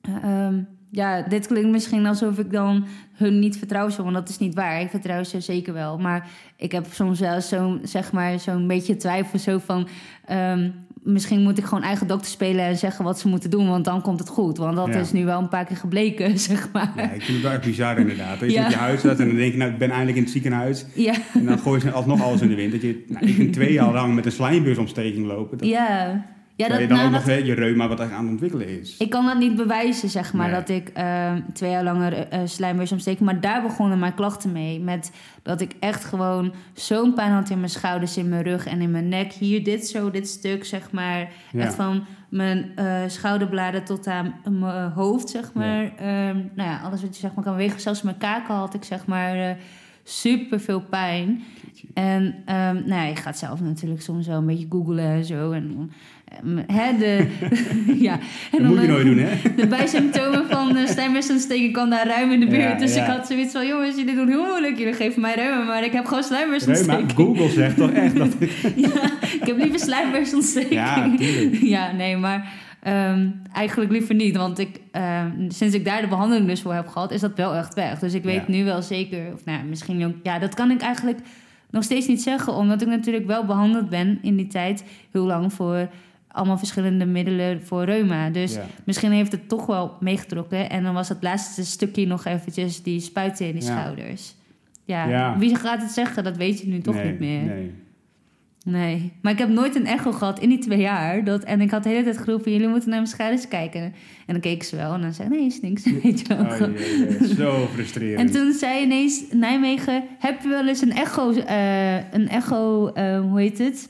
eh, ehm, ja, dit klinkt misschien alsof ik dan hun niet vertrouw want dat is niet waar. Ik vertrouw ze zeker wel. Maar ik heb soms wel zo'n, zeg maar, zo'n beetje twijfel zo van... ehm, misschien moet ik gewoon eigen dokter spelen en zeggen wat ze moeten doen, want dan komt het goed. Want dat Ja. is nu wel een paar keer gebleken, zeg maar. Ja, ik vind het wel echt bizar inderdaad. Dat je Ja. met je huisarts en dan denk je, nou, ik ben eindelijk in het ziekenhuis. Ja, En dan gooi je alsnog alles in de wind. Dat je, nou, ik ben twee jaar lang met een slijmbeursontsteking lopen. Dat, ja. Ja dat, je dan nou, ook dat, nog hè, je reuma wat aan het ontwikkelen is. Ik kan dat niet bewijzen, zeg maar, Nee. dat ik eh, twee jaar langer uh, slijmbeursontsteking... Maar daar begonnen mijn klachten mee. Met dat ik echt gewoon zo'n pijn had in mijn schouders, in mijn rug en in mijn nek. Hier, dit zo, dit stuk, zeg maar. Ja. Echt van mijn eh, schouderbladen tot aan mijn hoofd, zeg maar. Ehm, nou ja, alles wat je zeg maar kan bewegen. Zelfs mijn kaken had ik, zeg maar, eh super veel pijn. En ehm, nou ja, je gaat zelf natuurlijk soms wel een beetje googlen en zo. En, ehm, hè, de, ja. En Dat moet je eh, nooit doen, hè? de bijsymptomen van uh, slijmbeursontsteking kan daar ruim in de buurt. Ja, dus ja. ik had zoiets van, jongens, jullie doen heel moeilijk. Jullie geven mij ruim, maar ik heb gewoon Reuma, slijmbeursontsteking. Google zegt toch echt dat ik... Ja, ik heb liever slijmbeursontsteking. Ja, tuurlijk. Ja, nee, maar ehm, eigenlijk liever niet. Want ik, ehm, sinds ik daar de behandeling dus voor heb gehad, is dat wel echt weg. Dus ik weet Ja. nu wel zeker, of nou, misschien ook... Ja, dat kan ik eigenlijk nog steeds niet zeggen. Omdat ik natuurlijk wel behandeld ben in die tijd heel lang voor allemaal verschillende middelen voor reuma. Dus Ja. misschien heeft het toch wel meegetrokken. En dan was het laatste stukje nog eventjes die spuiten in die Ja. schouders. Ja. Ja. wie gaat het zeggen? Dat weet je nu toch nee, niet meer. Nee. Nee, maar ik heb nooit een echo gehad in die twee jaar. Dat, en ik had de hele tijd geroepen, jullie moeten naar mijn schouders kijken. En dan keken ze wel en dan zei nee, is niks. Weet je wel. Oh, jee, jee, zo frustrerend. en toen zei ineens Nijmegen, heb je wel eens een echo, eh, een echo eh, hoe heet het?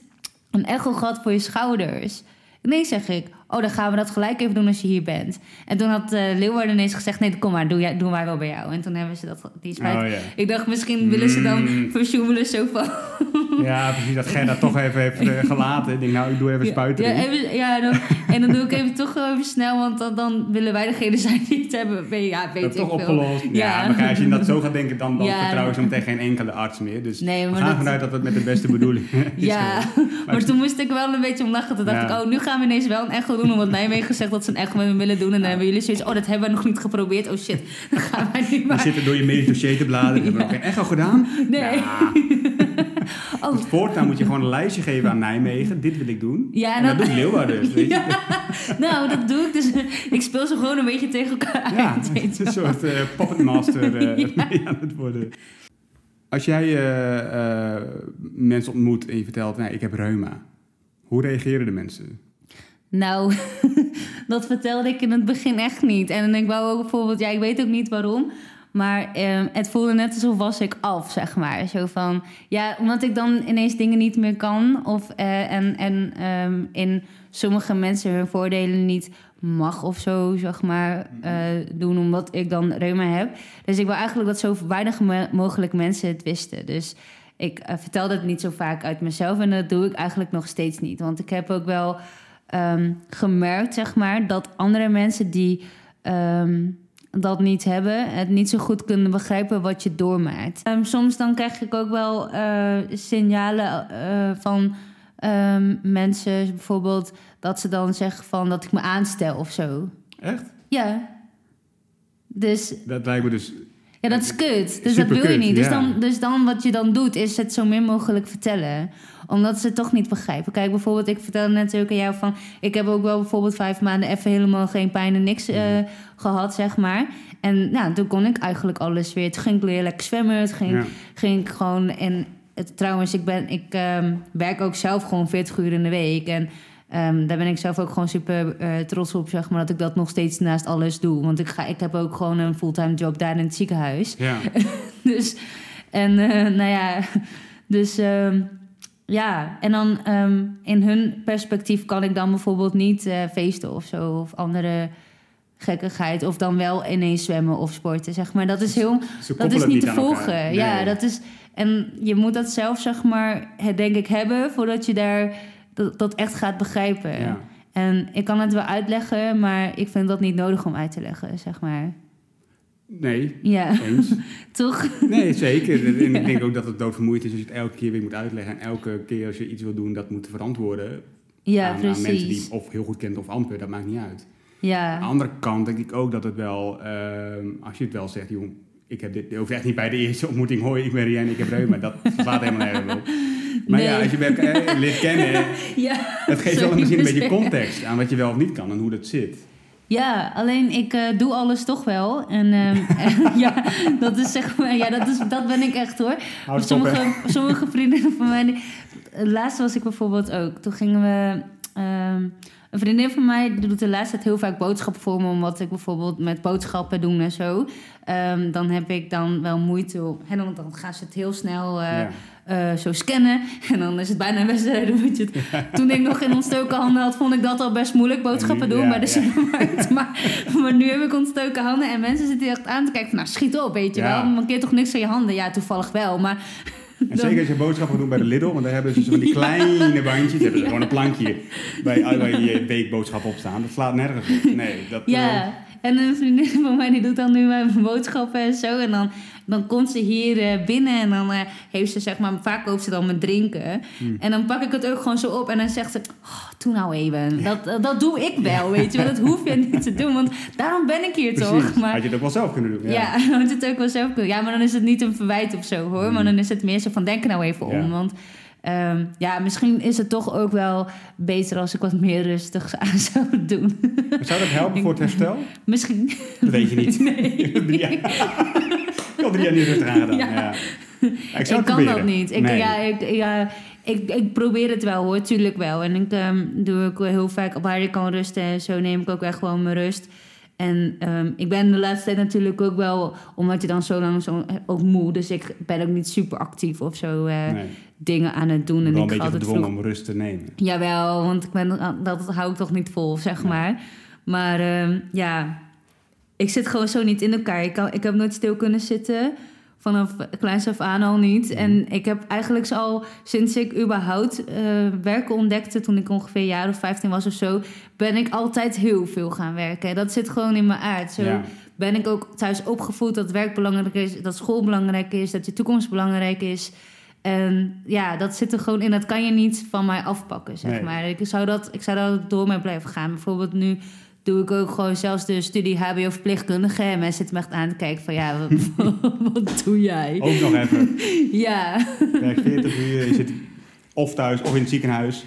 Een echo gehad voor je schouders? Nee, zeg ik. Oh, dan gaan we dat gelijk even doen als je hier bent. En toen had eh Leeuwarden ineens gezegd, nee, kom maar, doe jij, doen wij wel bij jou. En toen hebben ze dat, die. Oh ja. Ik dacht, misschien willen ze dan Mm. versjoemelen zo van... Ja, precies. Dat Gerda toch even heeft eh, gelaten. Ik denk, nou, ik doe even spuiten. Ja, erin. even, ja dan, en dan doe ik even toch even snel, want dan, dan willen wij degene zijn die het hebben. Ja, weet dat ik toch veel. opgelost. Ja, Ja. maar als je dat zo gaat denken, dan, dan Ja. vertrouw je meteen geen enkele arts meer. Dus Nee, we gaan dat- vanuit dat het met de beste bedoeling is. Ja, maar toen moest ik wel een beetje om lachen. Toen dacht ik, oh, nu gaan we ineens wel een echo doen. Omdat Nijmegen zegt dat ze een echo met me willen doen. En dan hebben jullie zoiets, oh, dat hebben we nog niet geprobeerd. Oh shit, dan gaan wij Je maar. zit er door je medisch dossier te bladeren. Hebben we ook een echo gedaan? Nee. Ja. Oh, Dus voortaan moet je gewoon een lijstje geven aan Nijmegen. Dit wil ik doen. Ja, en en dat dan- doet Leeuwarden. Weet je? Nou, dat doe ik dus. Ik speel ze gewoon een beetje tegen elkaar Ja, uit. weet je een soort eh puppetmaster eh mee aan het worden. Als jij eh, eh, mensen ontmoet en je vertelt, nee, ik heb reuma. Hoe reageren de mensen? Nou, dat vertelde ik in het begin echt niet. En ik wou ook bijvoorbeeld, ja, ik weet ook niet waarom. Maar ehm, het voelde net alsof was ik af, zeg maar. Zo van, ja, omdat ik dan ineens dingen niet meer kan. Of, eh, en en ehm, in sommige mensen hun voordelen niet mag of zo, zeg maar, eh, doen. Omdat ik dan reuma heb. Dus ik wil eigenlijk dat zo weinig mo- mogelijk mensen het wisten. Dus ik eh, vertelde het niet zo vaak uit mezelf. En dat doe ik eigenlijk nog steeds niet. Want ik heb ook wel ehm, gemerkt, zeg maar, dat andere mensen die ehm, dat niet hebben, het niet zo goed kunnen begrijpen wat je doormaakt. Ehm, soms dan krijg ik ook wel eh, signalen eh, van mensen, bijvoorbeeld dat ze dan zeggen van dat ik me aanstel of zo. Echt? Ja. Dus Dat lijkt me dus... ja, dat is kut. Dus dat wil je niet. Dus, ja. dan, dus dan wat je dan doet, is het zo min mogelijk vertellen. Omdat ze het toch niet begrijpen. Kijk, bijvoorbeeld, ik vertelde net aan jou van... Ik heb ook wel bijvoorbeeld vijf maanden even helemaal geen pijn en niks eh, Mhm. gehad, zeg maar. En nou, toen kon ik eigenlijk alles weer. Toen ging ik weer lekker zwemmen. Het ging, Ja. ging ik gewoon... En het, trouwens, ik, ben, ik ehm, werk ook zelf gewoon 40 uur in de week. En ehm, daar ben ik zelf ook gewoon super eh, trots op, zeg maar... dat ik dat nog steeds naast alles doe. Want ik, ga, ik heb ook gewoon een fulltime job daar in het ziekenhuis. Ja. Dus, en eh, nou ja, dus ehm, ja, en dan ehm, in hun perspectief kan ik dan bijvoorbeeld niet eh, feesten of zo, of andere gekkigheid, of dan wel ineens zwemmen of sporten, zeg maar. Dat is heel, dat is niet te volgen. Nee. Ja, dat is, En je moet dat zelf, zeg maar, denk ik hebben voordat je daar dat, dat echt gaat begrijpen. Ja. En ik kan het wel uitleggen, maar ik vind dat niet nodig om uit te leggen, zeg maar. Nee, Ja, eens. toch? Nee, zeker. En ik denk ook dat het doodvermoeiend is als je het elke keer weer moet uitleggen. En elke keer als je iets wil doen, dat moet verantwoorden Ja, aan, aan mensen die of heel goed kent of amper. Dat maakt niet uit. Aan de Ja, andere kant denk ik ook dat het wel, ehm, als je het wel zegt, jong, ik heb dit, je hoeft echt niet bij de eerste ontmoeting, hoi, ik ben Rian, ik heb reuma. Dat slaat helemaal nergens op. Maar ja, als je elkaar eh, leert kennen, ja. het geeft wel misschien een beetje context aan wat je wel of niet kan en hoe dat zit. Ja, alleen ik eh, doe alles toch wel. En ehm, ja, dat is zeg maar, ja, dat, is, dat ben ik echt hoor. Sommige, sommige vriendinnen van mij. Die, het laatste was ik bijvoorbeeld ook. Toen gingen we. ehm, een vriendin van mij die doet de laatste tijd heel vaak boodschappen voor me. Omdat ik bijvoorbeeld met boodschappen doen en zo. Ehm, dan heb ik dan wel moeite. op- En dan, dan gaan ze het heel snel eh, Ja. Eh, zo scannen. En dan is het bijna een wedstrijd. het- Toen ik nog in ontstoken handen had, vond ik dat al best moeilijk. Boodschappen doen ja, bij de ja. supermarkt. Maar, maar nu heb ik ontstoken handen. En mensen zitten echt aan te kijken van... Nou, schiet op, weet je Ja. wel. Mankeer toch niks aan je handen? Ja, toevallig wel. Maar En dan- zeker als je boodschappen doet bij de Lidl, want daar hebben ze zo van die kleine bandjes. Ze hebben gewoon een plankje bij, waar je weekboodschappen op staan. Dat slaat nergens op. Nee, dat... eh, Ja, en een vriendin van mij die doet dan nu mijn boodschappen en zo. En dan, dan komt ze hier eh, binnen en dan eh, heeft ze zeg maar... Vaak koopt ze dan mijn drinken. Hmm. En dan pak ik het ook gewoon zo op en dan zegt ze... Oh, doe nou even. Dat, dat, dat doe ik wel, weet je wel. Dat hoef je niet te doen, want daarom ben ik hier Precies. toch. Maar, Had je het ook wel zelf kunnen doen. Ja, dan moet het ook wel zelf kunnen. Ja, maar dan is het niet een verwijt of zo hoor. Maar dan is het meer zo van denk er nou even om. Hmm. Ja. Want ehm, ja, misschien is het toch ook wel beter als ik wat meer rustig aan zou doen. Maar zou dat helpen voor het herstel? misschien. Dat weet je niet. Nee. Ik had drie jaar niet rustig. Ja. Ja. Ja, ik zou het kan proberen. dat niet. Ik, Nee. ja, ik, ja, ik, ik probeer het wel hoor, tuurlijk wel. En ik ehm, doe ook heel vaak waar ik kan rusten en zo neem ik ook echt gewoon mijn rust. En ehm, ik ben de laatste tijd natuurlijk ook wel, omdat je dan zo lang zo, ook moe. Dus ik ben ook niet super actief of zo eh, Nee. Dingen aan het doen. En ik een beetje altijd gedwongen vroeg. om rust te nemen. Jawel, want ik ben, dat hou ik toch niet vol, zeg maar. Maar ehm, ja, ik zit gewoon zo niet in elkaar. Ik, kan, ik heb nooit stil kunnen zitten. Vanaf kleins af aan al niet. Mhm. En ik heb eigenlijk al sinds ik überhaupt eh, werken ontdekte... toen ik ongeveer een jaar of 15 was of zo... ben ik altijd heel veel gaan werken. Dat zit gewoon in mijn aard. Zo Ja. ben ik ook thuis opgevoed dat werk belangrijk is... dat school belangrijk is, dat je toekomst belangrijk is... En ja, dat zit er gewoon in. Dat kan je niet van mij afpakken, zeg Nee. maar. Ik zou, dat, ik zou daar door mee blijven gaan. Bijvoorbeeld nu doe ik ook gewoon zelfs de studie HBO verpleegkundige. En mensen zitten me echt aan te kijken van... Ja, wat, wat doe jij? Ook nog even. Ja. Werk 40 uur. Je zit of thuis of in het ziekenhuis.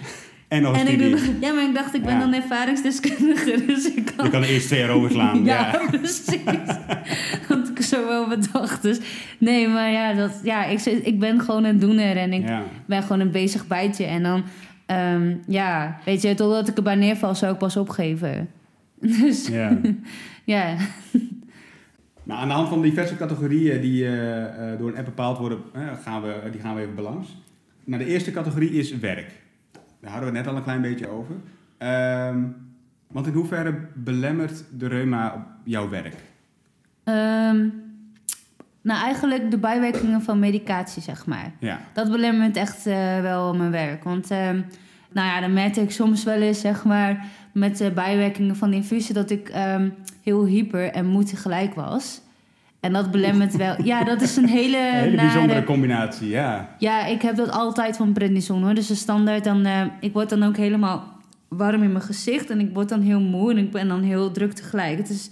En nog een En ik doe, ja, maar ik dacht, ik ben Ja. dan ervaringsdeskundige. Dus ik kan... Je kan eerst twee jaar overslaan. Ja, Ja. precies. Had ik zo wel bedacht. Dus nee, maar ja, dat, ja ik, ik ben gewoon een doener. En ik Ja. ben gewoon een bezig bijtje. En dan, ehm, ja, weet je, totdat ik erbij neerval, zou ik pas opgeven. Dus ja. ja, Nou, aan de hand van diverse categorieën die eh, eh, door een app bepaald worden, eh, gaan we, die gaan we even balans. Nou, de eerste categorie is werk. Daar hadden we net al een klein beetje over. Ehm, want in hoeverre belemmert de reuma op jouw werk? Ehm, nou eigenlijk de bijwerkingen van medicatie, zeg maar. Ja, Dat belemmert echt eh, wel mijn werk. Want ehm, nou ja, dan merkte ik soms wel eens, zeg maar, met de bijwerkingen van de infusie, dat ik heel hyper en moe tegelijk was. En dat belemmert wel. Ja, dat is een hele, een hele nare- bijzondere combinatie, ja. Ja, ik heb dat altijd van prednison hoor. Dus de standaard, dan, eh, ik word dan ook helemaal warm in mijn gezicht. En ik word dan heel moe en ik ben dan heel druk tegelijk. Het is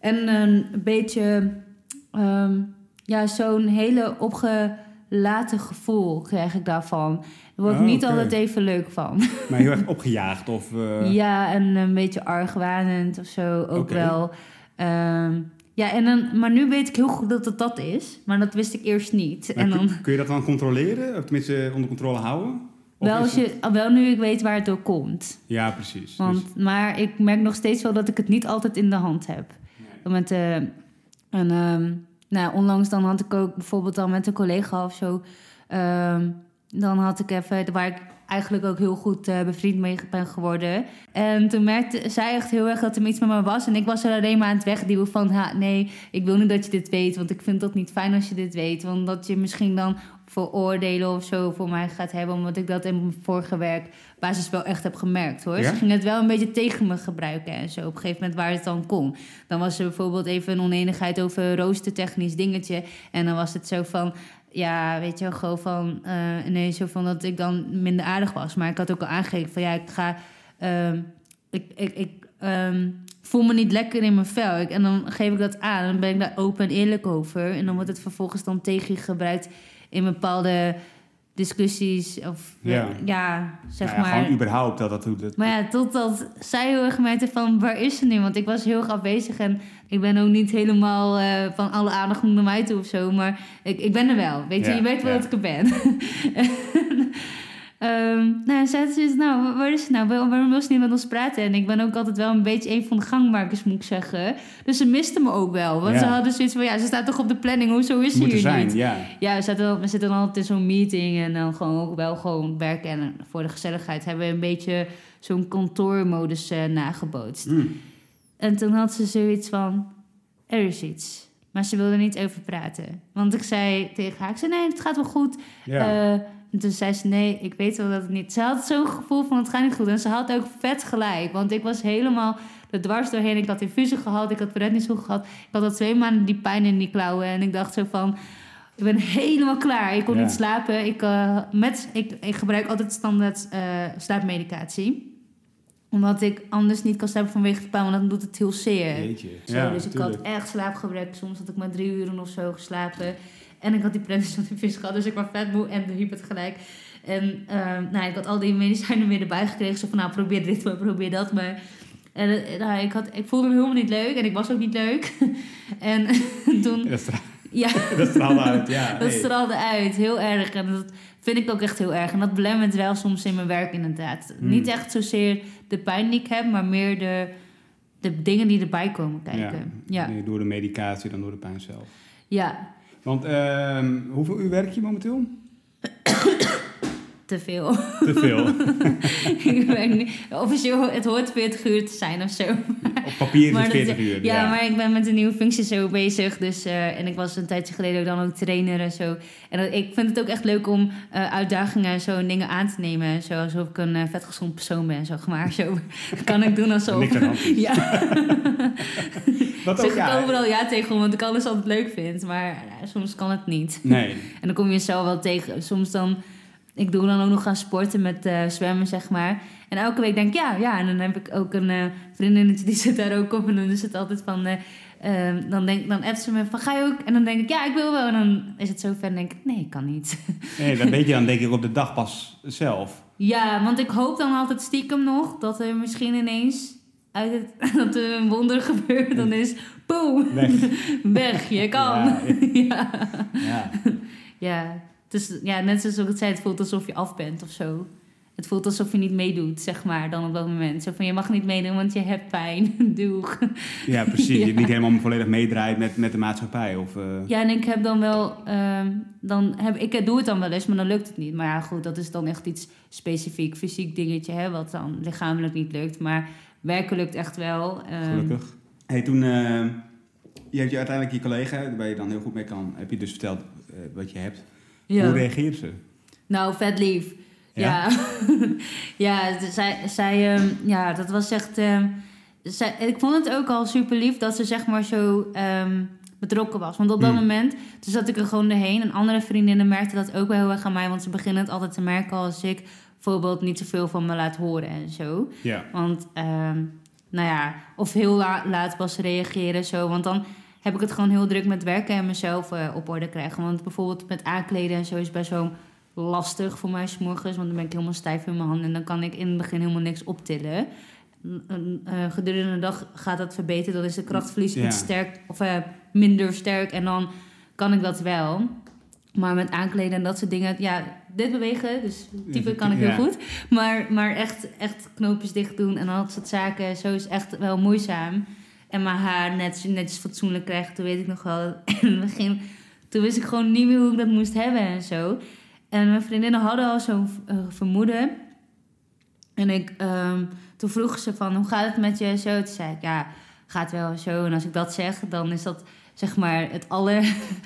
en een beetje, ehm, ja, zo'n hele opgelaten gevoel krijg ik daarvan. Daar word ik Oh, niet altijd even leuk van. Maar heel erg opgejaagd of... eh, Ja, en een beetje argwanend of zo ook wel. Ehm, ja, en dan, maar nu weet ik heel goed dat het dat is. Maar dat wist ik eerst niet. maar En kun- dan, Kun je dat dan controleren? Of tenminste onder controle houden? Of wel, als je, wel nu ik weet waar het door komt. Ja, precies. Want, Dus- Maar ik merk nog steeds wel dat ik het niet altijd in de hand heb. Met, eh, en, ehm, nou, onlangs dan had ik ook bijvoorbeeld dan met een collega of zo... ehm, dan had ik even, waar ik eigenlijk ook heel goed eh, bevriend mee ben geworden. En toen merkte zij echt heel erg dat er iets met me was. En ik was er alleen maar aan het wegduwen van... Ha, nee, ik wil niet dat je dit weet, want ik vind dat niet fijn als je dit weet. Want dat je misschien dan vooroordelen of zo voor mij gaat hebben. Omdat ik dat in mijn vorige werk basis wel echt heb gemerkt hoor. Ja? Ze ging het wel een beetje tegen me gebruiken en zo. Op een gegeven moment waar het dan kon. Dan was er bijvoorbeeld even een oneenigheid over roostertechnisch dingetje. En dan was het zo van. Ja, weet je wel, gewoon van... eh nee, zo van dat ik dan minder aardig was. Maar ik had ook al aangegeven van... Ja, ik ga... ehm, ik, ik, ik ehm, voel me niet lekker in mijn vel. En dan geef ik dat aan. Dan ben ik daar open en eerlijk over. En dan wordt het vervolgens dan tegen je gebruikt... in bepaalde discussies. Of Ja. ja, zeg Nou ja, maar... Gewoon überhaupt dat dat... dat Maar ja, totdat zij heel erg merkte van waar is ze nu? Want ik was heel erg afwezig en ik ben ook niet helemaal eh, van alle aandacht naar mij toe of zo. Maar ik, ik ben er wel. Weet je, Ja, je weet wel dat ik er ben. Ehm nou, zei ze, nou, wa- waar is ze nou? Waar- Waarom wil ze niet met ons praten? En ik ben ook altijd wel een beetje een van de gangmakers, moet ik zeggen. Dus ze miste me ook wel. Want Ja. ze hadden zoiets van, ja, ze staat toch op de planning. Hoezo is ze er hier zijn, niet? ja. Ja, we zitten, dan- we zitten dan altijd in zo'n meeting en dan gewoon ook wel gewoon werken. En voor de gezelligheid hebben we een beetje zo'n kantoormodus eh, nagebootst. Mm. En toen had ze zoiets van, er is iets. Maar ze wilde niet over praten. Want ik zei tegen haar, ik zei nee, het gaat wel goed. Ja. Eh, en toen zei ze, nee, ik weet wel dat het niet... Ze had zo'n gevoel van, het gaat niet goed. En ze had ook vet gelijk. Want ik was helemaal er dwars doorheen. Ik had infusie gehad, ik had prednisol gehad. Ik had al twee maanden die pijn in die klauwen. En ik dacht zo van, ik ben helemaal klaar. Ik kon Ja. niet slapen. Ik, eh, met, ik, ik gebruik altijd standaard eh, slaapmedicatie omdat ik anders niet kan slapen vanwege de pijn, want dan doet het heel zeer. Jeetje. Zo, ja, dus ik had echt slaapgebrek. Soms had ik maar drie uur of zo geslapen. En ik had die prednisone vis gehad, dus ik was vet moe en de hyper tegelijk. En ehm, nou, ik had al die medicijnen weer erbij gekregen. Zo van, nou, probeer dit maar, probeer dat maar. En eh, nou, ik, had, ik voelde me helemaal niet leuk en ik was ook niet leuk. en toen, ja, dat straalde uit, ja. dat nee. straalde uit. Heel erg. En dat vind ik ook echt heel erg. En dat belemmert wel soms in mijn werk inderdaad. Hmm. Niet echt zozeer de pijn die ik heb, maar meer de, de dingen die erbij komen kijken. Ja, door de medicatie dan door de pijn zelf. ja. Want ehm, hoeveel uur werk je momenteel? te veel. Te veel. ik weet niet. Officieel, het hoort 40 uur te zijn of zo. Op papier is het dat- 40 uur. Ja, maar ik ben met een nieuwe functie zo bezig. Dus, eh, en ik was een tijdje geleden ook dan ook trainer en zo. En dat- ik vind het ook echt leuk om eh, uitdagingen en zo en dingen aan te nemen. Zo alsof ik een eh, vetgezond persoon ben, zeg maar. Zo kan ik doen alsof. Niks aan. Ja, zeg ook, ik ja. overal ja tegen, want ik alles altijd leuk vind. Maar soms kan het niet. Nee. En dan kom je jezelf wel tegen. Soms dan... Ik doe dan ook nog gaan sporten met eh, zwemmen, zeg maar. En elke week denk ik, ja, ja. En dan heb ik ook een eh vriendinnetje die zit daar ook op. En dan is het altijd van... eh, ehm, dan, denk, dan appt ze me van, ga je ook? En dan denk ik, ja, ik wil wel. En dan is het zo ver en denk ik, nee, ik kan niet. nee, dat weet je dan denk ik op de dag pas zelf. ja, want ik hoop dan altijd stiekem nog... dat er misschien ineens... Uit het, dat er een wonder gebeurt. Dan is, boom, Weg. weg, je kan. Ja. ja. Ja. Ja, dus ja, net zoals ik het zei, het voelt alsof je af bent of zo. Het voelt alsof je niet meedoet, zeg maar, dan op dat moment. Zo van, je mag niet meedoen, want je hebt pijn. Doeg. ja, precies. Ja. Je niet helemaal volledig meedraait met, met de maatschappij. Of, eh, Ja, en ik heb dan wel... ehm, dan heb, ik doe het dan wel eens, maar dan lukt het niet. Maar ja, goed, dat is dan echt iets specifiek, fysiek dingetje... Hè, wat dan lichamelijk niet lukt. Maar werken lukt echt wel. ehm, Gelukkig. Hey, toen eh, je hebt je uiteindelijk je collega, waar je dan heel goed mee kan, heb je dus verteld eh, wat je hebt. Ja. Hoe reageert ze? Nou, vet lief. Ja? Ja, zij, zij ehm, ja dat was echt. ehm, zij, ik vond het ook al super lief dat ze zeg maar zo ehm, betrokken was. Want op dat Hmm. moment, toen zat ik er gewoon doorheen. En andere vriendinnen merkten dat ook wel heel erg aan mij. Want ze beginnen het altijd te merken als ik bijvoorbeeld niet zoveel van me laat horen en zo. Ja. Want, nou ja, of heel la- laat pas reageren zo. Want dan heb ik het gewoon heel druk met werken en mezelf eh, op orde krijgen. Want bijvoorbeeld met aankleden en zo is best wel lastig voor mij 's morgens. Want dan ben ik helemaal stijf in mijn handen en dan kan ik in het begin helemaal niks optillen. Eh, gedurende de dag gaat dat verbeteren. Dan is de krachtverlies Ja. iets sterk of eh, minder sterk. En dan kan ik dat wel. Maar met aankleden en dat soort dingen, ja, dit bewegen, dus type kan ik heel Ja. goed. Maar, maar echt, echt knoopjes dicht doen en al dat soort zaken, zo is echt wel moeizaam. En mijn haar net, netjes fatsoenlijk krijgen, toen weet ik nog wel. In het begin, toen wist ik gewoon niet meer hoe ik dat moest hebben en zo. En mijn vriendinnen hadden al zo'n eh, vermoeden. En ik, ehm, toen vroeg ze van, hoe gaat het met je zo? Toen zei ik, ja, gaat wel zo. En als ik dat zeg, dan is dat zeg maar het aller...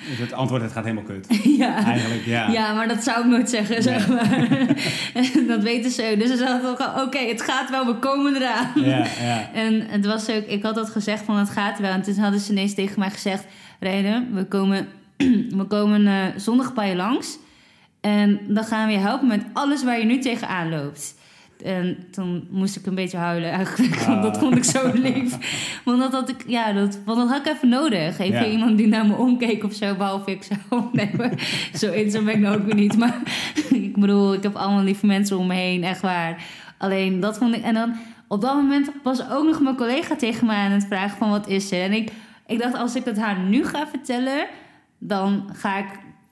Dus het antwoord, het gaat helemaal kut. ja. Eigenlijk, ja. Ja, maar dat zou ik nooit zeggen, zeg maar. Dat weten ze. Dus ze zaten ook oké, het gaat wel, we komen eraan. Ja, ja. En het was ook, ik had dat gezegd van het gaat wel. En toen hadden ze ineens tegen mij gezegd: Reine, we komen, we komen eh, zondag bij je langs. En dan gaan we je helpen met alles waar je nu tegenaan loopt. En toen moest ik een beetje huilen eigenlijk. Want dat Ah. vond ik zo lief. Want dat had ik, ja, dat, want dat had ik even nodig. Even Ja. iemand die naar me omkeek of zo. Behalve ik zelf. Nee, maar zo eenzaam ben ik nou ook weer niet. Maar ik bedoel, ik heb allemaal lieve mensen om me heen. Echt waar. Alleen dat vond ik... En dan op dat moment was ook nog mijn collega tegen mij aan het vragen van wat is er. En ik, ik dacht, als ik het haar nu ga vertellen, dan ga ik...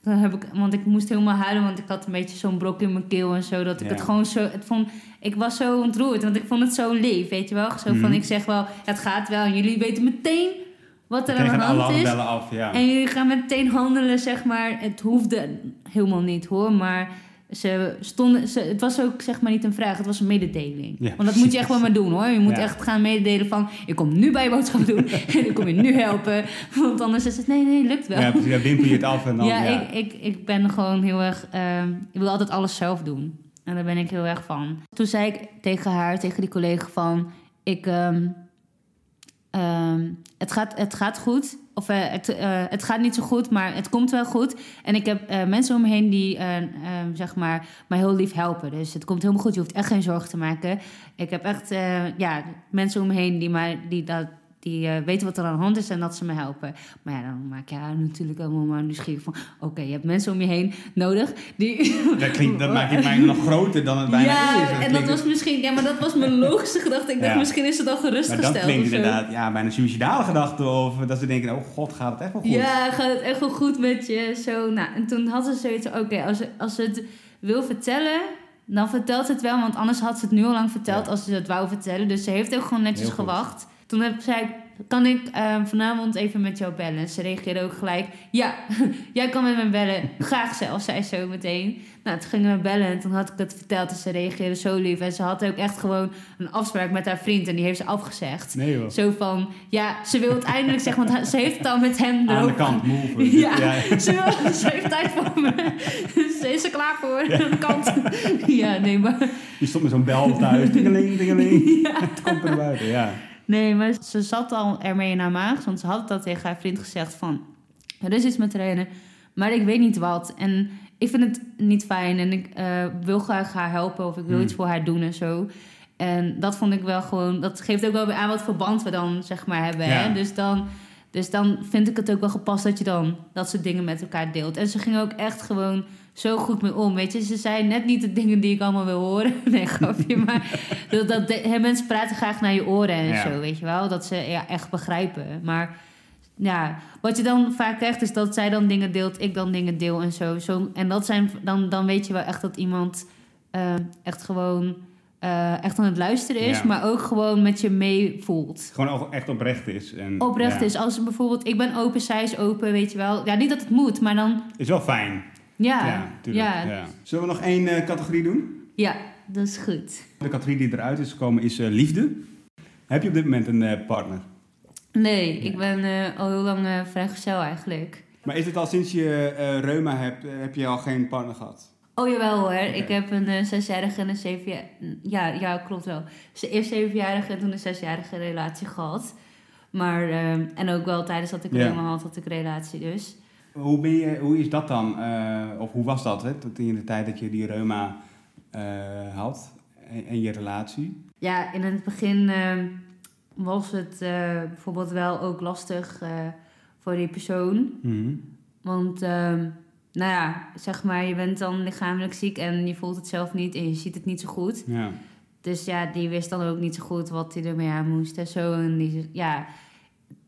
Dan heb ik, want ik moest helemaal huilen, want ik had een beetje zo'n brok in mijn keel en zo. Dat ik Ja. het gewoon zo... Het vond, ik was zo ontroerd, want ik vond het zo lief, weet je wel. Zo van, Mhm. ik zeg wel, het gaat wel. En jullie weten meteen wat er aan de hand is. af, ja. En jullie gaan meteen handelen, zeg maar. Het hoefde helemaal niet hoor, maar ze stonden, ze, het was ook zeg maar niet een vraag, het was een mededeling. Ja, Want dat moet je echt wel maar doen hoor. Je moet Ja. echt gaan mededelen van, ik kom nu bij je boodschappen doen en ik kom je nu helpen. Want anders is het, nee, nee, lukt wel. Ja, precies, dan wimpel je het af en dan... ja, Ja, Ik, ik, ik ben gewoon heel erg, ehm, ik wil altijd alles zelf doen. En daar ben ik heel erg van. Toen zei ik tegen haar, tegen die collega van, ik, ehm, het, gaat, het gaat goed. Of eh, het, eh, het gaat niet zo goed, maar het komt wel goed. En ik heb eh, mensen om me heen die zeg maar, mij heel lief helpen. Dus het komt helemaal goed. Je hoeft echt geen zorgen te maken. Ik heb echt ja, mensen om me heen die, mij, die, dat, die eh, weten wat er aan de hand is en dat ze me helpen. Maar ja, dan maak je haar natuurlijk allemaal maar nieuwsgierig van... Oké, je hebt mensen om je heen nodig die... Dat, klinkt, dat maakt het mij nog groter dan het bijna ja, is. en dat was misschien... Ja, maar dat was mijn logische gedachte. Ik dacht, Ja. misschien is het al Maar gerustgesteld dat klinkt inderdaad ja, bijna suicidale gedachte. Of dat ze denken, oh god, gaat het echt wel goed? Ja, gaat het echt wel goed met je? Zo, nou, en toen had ze zoiets. Oké, als, ze- als ze het wil vertellen... Dan vertelt ze het wel, want anders had ze het nu al lang verteld Ja. als ze het wou vertellen. Dus ze heeft ook gewoon netjes gewacht. Toen heb, zei ik, kan ik eh, vanavond even met jou bellen? Ze reageerde ook gelijk, ja, jij kan met me bellen. Graag zelfs, zei ze zo meteen. Nou, toen gingen we bellen en toen had ik het verteld. En ze reageerde zo lief. En ze had ook echt gewoon een afspraak met haar vriend. En die heeft ze afgezegd. Nee joh. Zo van, ja, ze wil het eindelijk zeggen, want ze heeft het al met hem Aan de kant, move. Ja, Ze, wil, ze heeft tijd voor me. Ze is er klaar voor. Aan de kant. Ja, nee, maar... Je stond met zo'n bel thuis. Tingeling, tingeling. Ja. Het komt er buiten, ja. Nee, maar ze zat al ermee in haar maag. Want ze had dat tegen haar vriend gezegd van... Er is iets met trainen, maar ik weet niet wat. En ik vind het niet fijn. En ik eh, wil graag haar helpen of ik wil Hmm. iets voor haar doen en zo. En dat vond ik wel gewoon... Dat geeft ook wel weer aan wat voor band we dan, zeg maar, hebben. Ja. Hè? Dus dan... Dus dan vind ik het ook wel gepast dat je dan dat soort dingen met elkaar deelt. En ze ging ook echt gewoon zo goed mee om. Weet je, ze zei net niet de dingen die ik allemaal wil horen. Nee, grapje. Maar dat, dat de- mensen praten graag naar je oren en Ja. zo, weet je wel. Dat ze ja, echt begrijpen. Maar ja, wat je dan vaak krijgt is dat zij dan dingen deelt, ik dan dingen deel en zo. zo en dat zijn, dan, dan weet je wel echt dat iemand eh, echt gewoon eh, echt aan het luisteren is. Ja. Maar ook gewoon met je meevoelt Gewoon ook echt oprecht is. En, oprecht ja. is. Als bijvoorbeeld, ik ben open, zij is open, weet je wel. Ja, niet dat het moet, maar dan, Is wel fijn. Ja. Ja, tuurlijk. ja. Ja. Zullen we nog één eh, categorie doen? Ja, dat is goed. De categorie die eruit is gekomen is eh, liefde. Heb je op dit moment een eh, partner? Nee, ik ben eh, al heel lang eh vrijgezel eigenlijk. Maar is het al sinds je eh, reuma hebt, heb je al geen partner gehad? Oh jawel hoor, ik heb een zesjarige en een zevenjarige... Ja, ja, klopt wel. Ze eerst zevenjarige en toen een zesjarige relatie gehad. Maar, eh, en ook wel tijdens dat ik Ja. helemaal had, had ik relatie dus. Hoe, ben je, hoe is dat dan? eh, of hoe was dat hè, tot in de tijd dat je die reuma eh, had en, en je relatie? Ja, in het begin eh, was het eh, bijvoorbeeld wel ook lastig voor die persoon. Mhm. Want, ehm, nou ja, zeg maar, je bent dan lichamelijk ziek en je voelt het zelf niet en je ziet het niet zo goed. Ja. Dus ja, die wist dan ook niet zo goed wat hij ermee aan moest en zo. En die, ja,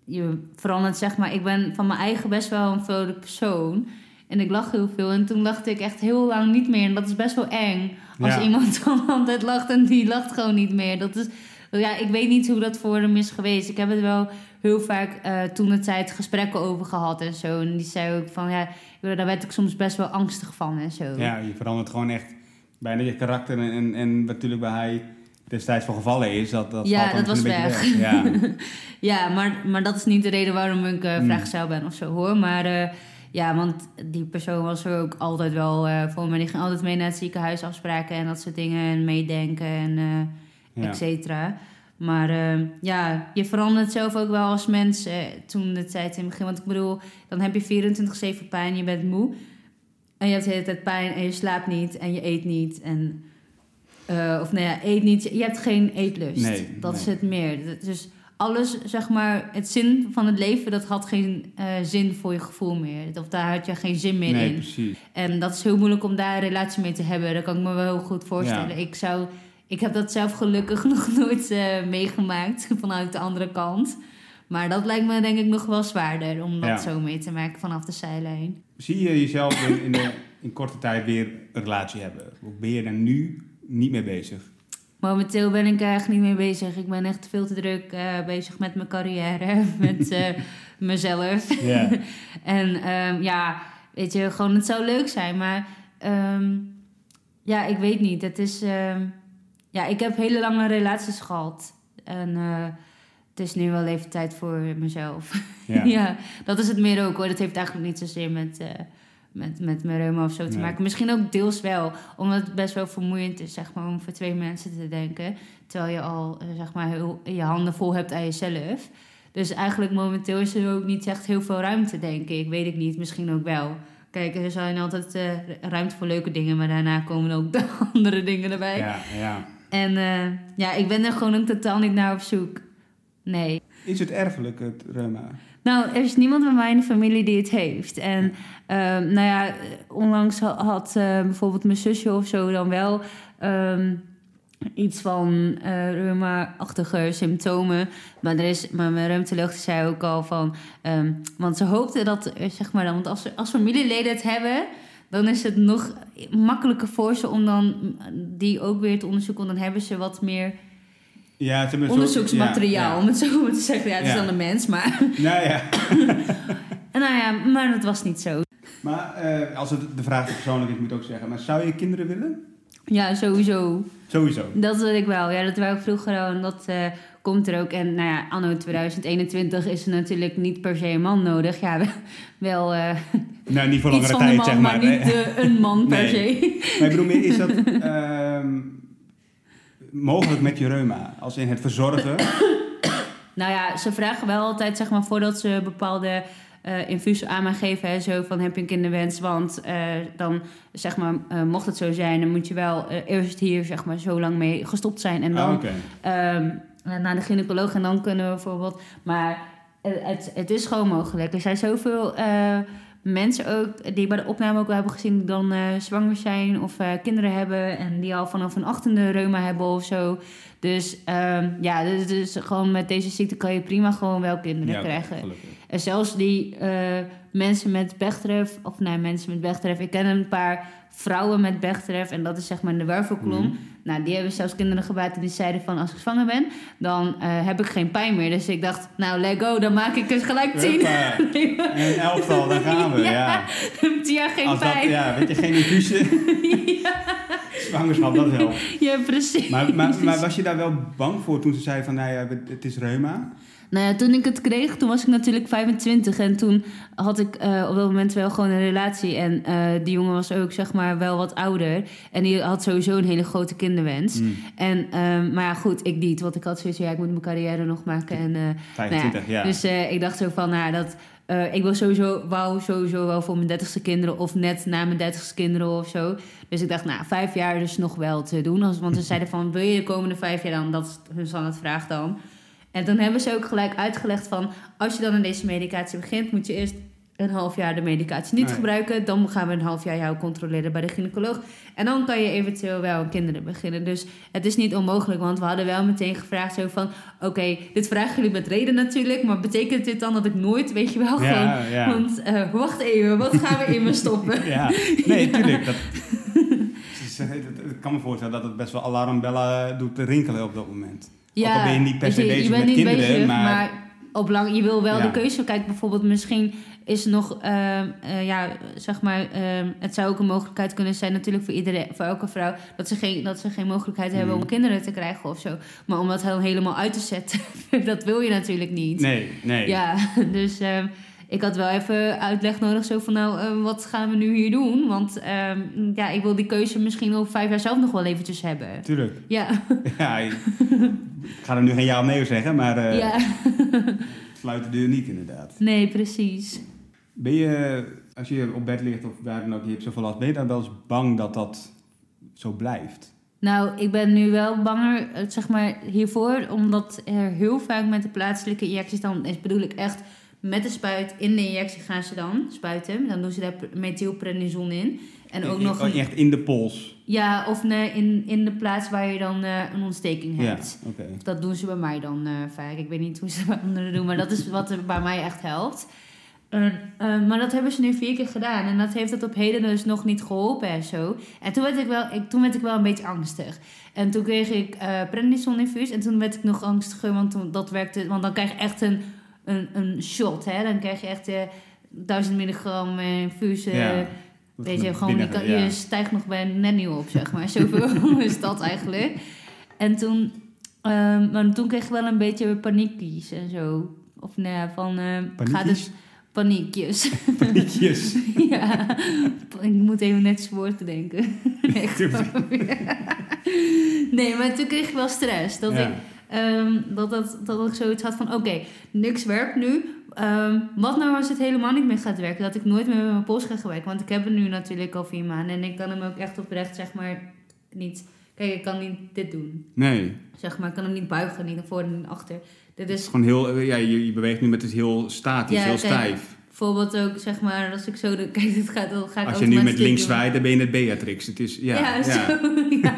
je verandert zeg maar. Ik ben van mijn eigen best wel een vrolijk persoon. En ik lach heel veel. En toen lachte ik echt heel lang niet meer. En dat is best wel eng. Als Ja. iemand dan altijd lacht en die lacht gewoon niet meer. Dat is, ja, ik weet niet hoe dat voor hem is geweest. Ik heb het wel heel vaak eh, toen de tijd gesprekken over gehad en zo. En die zei ook van, ja, daar werd ik soms best wel angstig van en zo. ja, je verandert gewoon echt bijna je karakter. En, en, en natuurlijk bij hij destijds voor gevallen is, dat, dat Ja, dat was weg. Ja. Ja, maar, maar dat is niet de reden waarom ik uh, Hmm. vrijgezel ben of zo hoor. Maar eh, ja, want die persoon was er ook altijd wel eh voor me. Die ging altijd mee naar het ziekenhuis afspraken en dat soort dingen. En meedenken en eh Ja. et cetera. Maar eh, ja, je verandert zelf ook wel als mens eh, toen de tijd in het begin. Want ik bedoel, dan heb je 24-7 pijn, je bent moe. En je hebt de hele tijd pijn en je slaapt niet en je eet niet. En, eh, of nou ja, eet niet. Je hebt geen eetlust. Nee, dat nee. is het meer. Dus alles, zeg maar, het zin van het leven, dat had geen eh, zin voor je gevoel meer. Of daar had je geen zin meer Nee, in. precies. En dat is heel moeilijk om daar een relatie mee te hebben. Dat kan ik me wel heel goed voorstellen. Ja. Ik, zou, ik heb dat zelf gelukkig nog nooit eh, meegemaakt vanuit de andere kant. Maar dat lijkt me denk ik nog wel zwaarder om dat Ja. zo mee te maken vanaf de zijlijn. Zie je jezelf in, in, de, in korte tijd weer een relatie hebben? Ben je daar nu niet mee bezig? Momenteel ben ik echt niet mee bezig. Ik ben echt veel te druk eh, bezig met mijn carrière, met eh, mezelf. Ja. En ehm, ja, weet je, gewoon het zou leuk zijn. Maar ehm, ja, ik weet niet. Het is, ehm, ja, ik heb hele lange relaties gehad. En eh, het is nu wel even tijd voor mezelf. Ja. Ja. dat is het meer ook hoor. Dat heeft eigenlijk niet zozeer met, met, met mijn reuma of zo te Nee. maken. Misschien ook deels wel. Omdat het best wel vermoeiend is, zeg maar, om voor twee mensen te denken. Terwijl je al, eh, zeg maar, heel, je handen vol hebt aan jezelf. Dus eigenlijk momenteel is er ook niet echt heel veel ruimte, denk ik. Weet ik niet, misschien ook wel. Kijk, er zijn altijd eh, ruimte voor leuke dingen, maar daarna komen ook de andere dingen erbij. Ja, ja. En eh, ja, ik ben er gewoon ook totaal niet naar op zoek. Nee. Is het erfelijk, het reuma? Nou, er is niemand bij mij in de familie die het heeft. En ehm, nou ja, onlangs ha- had eh, bijvoorbeeld mijn zusje of zo dan wel ehm, iets van eh reuma-achtige symptomen. Maar, er is, maar mijn reumtoloog zei ook al van... ehm, want ze hoopte dat, er, zeg maar dan... Want als, als familieleden het hebben... dan is het nog makkelijker voor ze om dan die ook weer te onderzoeken. Want dan hebben ze wat meer Ja, onderzoeksmateriaal, ja, om het zo maar te zeggen. Ja, het is dan een mens, maar... Nou ja. Nou ja, maar dat was niet zo. Maar eh, als het de vraag persoonlijk is, moet ik ook zeggen. Maar zou je kinderen willen? Ja, sowieso. Sowieso. Dat wil ik wel. Ja, dat wou ik vroeger al en dat eh, komt er ook. En nou ja, anno 2021 is er natuurlijk niet per se een man nodig. Ja, wel- eh, Nou, niet voor langere tijd, man, zeg maar, maar. niet een man per Nee. se. Maar ik bedoel meer, is dat mogelijk met je reuma? Als in het verzorgen? Nou ja, ze vragen wel altijd, zeg maar, voordat ze bepaalde eh infusen aan mij geven, hè, zo van heb je een kinderwens? Want eh, dan, zeg maar, eh, mocht het zo zijn, dan moet je wel eerst hier, zeg maar, zo lang mee gestopt zijn. En dan Ah, Oké. ehm, naar de gynaecoloog en dan kunnen we bijvoorbeeld. Maar het, het is gewoon mogelijk. Er zijn zoveel mensen ook die bij de opname ook wel hebben gezien die dan eh, zwanger zijn of eh, kinderen hebben en die al vanaf een achtende reuma hebben of zo. Dus ehm, ja, dus, dus gewoon met deze ziekte kan je prima gewoon wel kinderen Ja, krijgen. gelukkig. En zelfs die eh, mensen met Bechterew, of nee, mensen met Bechterew. Ik ken een paar vrouwen met Bechterew en dat is zeg maar de wervelklom. Mhm. Nou, die hebben zelfs kinderen gebaat en die zeiden van als ik zwanger ben, dan eh, heb ik geen pijn meer. Dus ik dacht, nou, let go, dan maak ik er gelijk tien. En een elftal, daar gaan we. Ja. Ja. Geen Als pijn. Ja. ja, weet je, geen infusie. Zwangerschap, dat wel. precies. Maar, maar, maar was je daar wel bang voor toen ze zei van, nou ja, het is reuma? Nou ja, toen ik het kreeg, toen was ik natuurlijk 25. En toen had ik eh, op dat moment wel gewoon een relatie. En eh, die jongen was ook, zeg maar, wel wat ouder. En die had sowieso een hele grote kinderwens. Mm, En, ehm, maar ja, goed, ik niet. Want ik had zoiets van, ja, ik moet mijn carrière nog maken. En, eh, 25, ja. Dus ik dacht zo van, nou, dat... ik wil sowieso, wou sowieso wel voor mijn dertigste kinderen... of net na mijn dertigste kinderen of zo. Dus ik dacht, nou, vijf jaar is nog wel te doen. Want ze zeiden van, wil je de komende vijf jaar dan? Dat is hun standaardvraag dan. En toen hebben ze ook gelijk uitgelegd van... als je dan aan deze medicatie begint... moet je eerst een half jaar de medicatie niet Nee. gebruiken. Dan gaan we een half jaar jou controleren bij de gynaecoloog. En dan kan je eventueel wel kinderen beginnen. Dus het is niet onmogelijk, want we hadden wel meteen gevraagd zo van... oké, dit vragen jullie met reden natuurlijk... maar betekent dit dan dat ik nooit, weet je wel, gewoon... ja. Want eh, wacht even, wat gaan we in me stoppen? Ja, nee, tuurlijk. Dat, eh, ik kan me voorstellen dat het best wel alarmbellen doet rinkelen op dat moment. Ook al ben je niet per se weet je, bezig bent met niet kinderen, bezig, maar- maar... op lang, je wil wel Ja. de keuze. Kijk, bijvoorbeeld misschien is nog, ehm, eh, ja, zeg maar, ehm, het zou ook een mogelijkheid kunnen zijn natuurlijk voor iedereen, voor elke vrouw, dat ze geen, dat ze geen mogelijkheid hebben Mhm. om kinderen te krijgen of zo. Maar om dat helemaal uit te zetten, dat wil je natuurlijk niet. Nee, nee. Ja, dus ehm, ik had wel even uitleg nodig zo van, nou, eh, wat gaan we nu hier doen? Want ehm, ja, ik wil die keuze misschien over vijf jaar zelf nog wel eventjes hebben. Tuurlijk. Ja, Ja, ik ga er nu geen ja of nee zeggen, maar eh, ja. sluit de deur niet inderdaad. nee, precies. Ben je, als je op bed ligt of waar dan ook, je hebt zoveel last, ben je dan wel eens bang dat dat zo blijft? Nou, ik ben nu wel banger, eh, zeg maar, hiervoor. Omdat er heel vaak met de plaatselijke injecties dan... Is, bedoel ik echt met de spuit in de injectie gaan ze dan spuiten. Dan doen ze daar pr- methylprednison in. En ook nog... Een, Echt in de pols? ja, of nee, in, in de plaats waar je dan eh, een ontsteking Ja, hebt. oké. Dat doen ze bij mij dan eh, vaak. Ik weet niet hoe ze het bij anderen doen, maar dat is wat er bij mij echt helpt. Eh, maar dat hebben ze nu vier keer gedaan. En dat heeft het op heden dus nog niet geholpen en zo. En toen werd ik wel, ik, toen werd ik wel een beetje angstig. En toen kreeg ik prednison infuus. En toen werd ik nog angstiger, want toen, dat werkte... Want dan krijg je echt een, een, een shot, hè. Dan krijg je echt eh 1000 milligram eh, infuus. eh, Ja. Weet je, gewoon, je, kan- ja. je stijgt nog bij net niet op, zeg maar. Zoveel is dat eigenlijk. En toen, ehm, maar toen kreeg ik wel een beetje paniekjes en zo. Of nou ja, van... ehm gaat het paniekjes. Paniekjes. ja, ik moet even net zijn woord bedenken. Echt. nee, maar toen kreeg ik wel stress. Dat, Ja. ik, ehm, dat, dat, dat ik zoiets had van... Oké, niks werkt nu. Ehm, wat nou als het helemaal niet meer gaat werken? Dat ik nooit meer met mijn pols ga werken. Want ik heb hem nu natuurlijk al vier maanden. En ik kan hem ook echt oprecht, zeg maar, niet... Kijk, ik kan niet dit doen. Nee, Zeg maar, ik kan hem niet buigen, niet naar voren, niet naar achter. Dit het is is gewoon heel, eh, ja, je, je beweegt nu met het heel statisch, Ja, heel kijk, stijf. bijvoorbeeld ook, zeg maar, als ik zo... De, kijk, dit gaat, dan ga ik Als je nu met links zwaait, dan ben je net Beatrix. Het is, ja, Ja, ja. zo. Ja.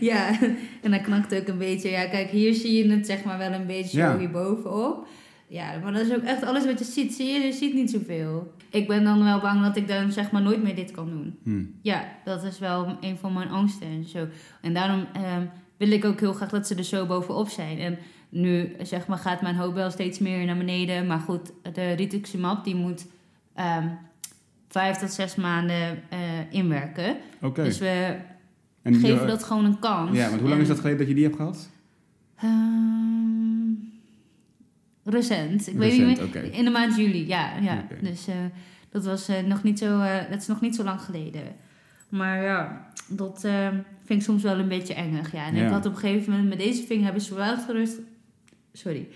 Ja, en dan knakt het ook een beetje. Ja, kijk, hier zie je het zeg maar wel een beetje Ja. hierbovenop. Ja, maar dat is ook echt alles wat je ziet. Zie je, je ziet niet zoveel. Ik ben dan wel bang dat ik dan zeg maar nooit meer dit kan doen. Hm. Ja, dat is wel een van mijn angsten en zo. En daarom ehm, wil ik ook heel graag dat ze er zo bovenop zijn. En nu zeg maar gaat mijn hoop wel steeds meer naar beneden. Maar goed, de rituximab die moet ehm, vijf tot zes maanden eh, inwerken. Oké. Dus we En die- geven dat gewoon een kans. Ja, want hoe lang is dat geleden dat je die hebt gehad? ehm, recent. Ik weet niet Recent, meer. In de maand juli, ja. ja. Dus eh, dat was eh, nog niet zo, eh, dat is nog niet zo lang geleden. Maar ja, dat eh, vind ik soms wel een beetje engig. Ja. En Ja. ik had op een gegeven moment met deze vinger hebben ze me wel gerust. Sorry.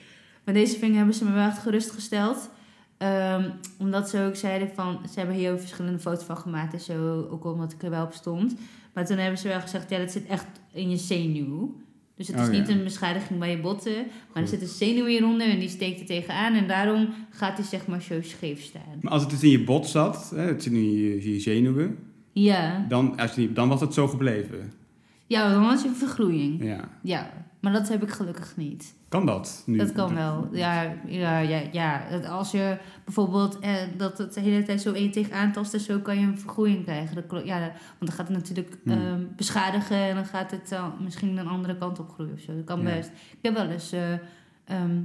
Met deze vinger hebben ze me wel gerustgesteld. Ehm, omdat ze ook zeiden van... Ze hebben hier ook verschillende foto's van gemaakt en zo. Ook omdat ik er wel op stond. Maar toen hebben ze wel gezegd... Ja, dat zit echt in je zenuw. Dus het is Oh, ja. niet een beschadiging bij je botten. Maar er zit een zenuw hieronder en die steekt er tegenaan. En daarom gaat hij zeg maar zo scheef staan. Maar als het dus in je bot zat, hè, het zit in je, je zenuwen, Ja. dan, als je, dan was het zo gebleven. Ja, dan was je een vergroeiing. Ja. Ja. Maar dat heb ik gelukkig niet. Kan dat nu? Dat kan wel. Ja, ja, ja, ja. Als je bijvoorbeeld eh, dat het de hele tijd zo één tegen aantasten, zo kan je een vergroeiing krijgen. Dat, ja, want dan gaat het natuurlijk Hmm. ehm, beschadigen en dan gaat het dan misschien een andere kant op groeien of zo. Dat kan Ja. best. Ik heb wel eens eh, ehm,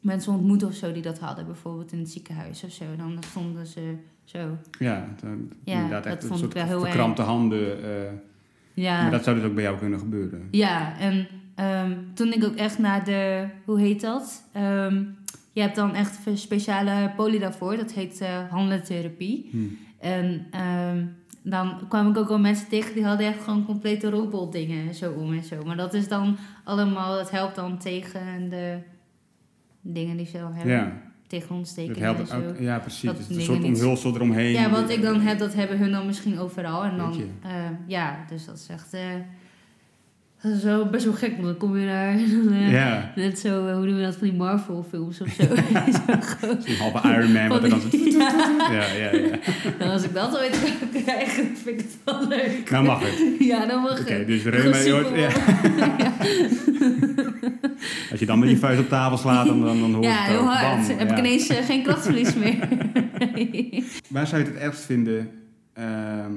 mensen ontmoet of zo die dat hadden, bijvoorbeeld in het ziekenhuis of zo. Dan stonden ze zo. Ja, dan, Ja, inderdaad dat echt een vond ik wel heel verkrampte handen. eh, Ja. Maar dat zou dus ook bij jou kunnen gebeuren. Ja, en ehm, toen ik ook echt naar de, hoe heet dat? Ehm, je hebt dan echt een speciale poli daarvoor, dat heet eh handeltherapie. Hm. En ehm, dan kwam ik ook al mensen tegen die hadden echt gewoon complete robotdingen zo om en zo. Maar dat is dan allemaal, dat helpt dan tegen de dingen die ze al hebben. Ja, Tegen dat helpt ook. Ja, precies. Dat is een soort omhulsel eromheen. Ja, wat ik dan heb, dat hebben hun dan misschien overal. En dan, eh, ja, dus dat is echt... eh, dat is wel best wel gek, want dan kom je daar... eh, Ja, Net zo, eh, hoe doen we dat van die Marvel films of zo. Zo een halve Iron Man wat er dan ja. Ja, ja, als ik dat ooit kan krijgen, vind ik het wel leuk. Nou mag het. Ja, dan mag Oké, het. dus Gewoon reuma... je. Als je dan met die vuist op tafel slaat, dan, dan, dan hoor je Ja, het heel hard. Heb ik ineens eh, geen krachtverlies meer. Waar zou je het het ergst vinden ehm,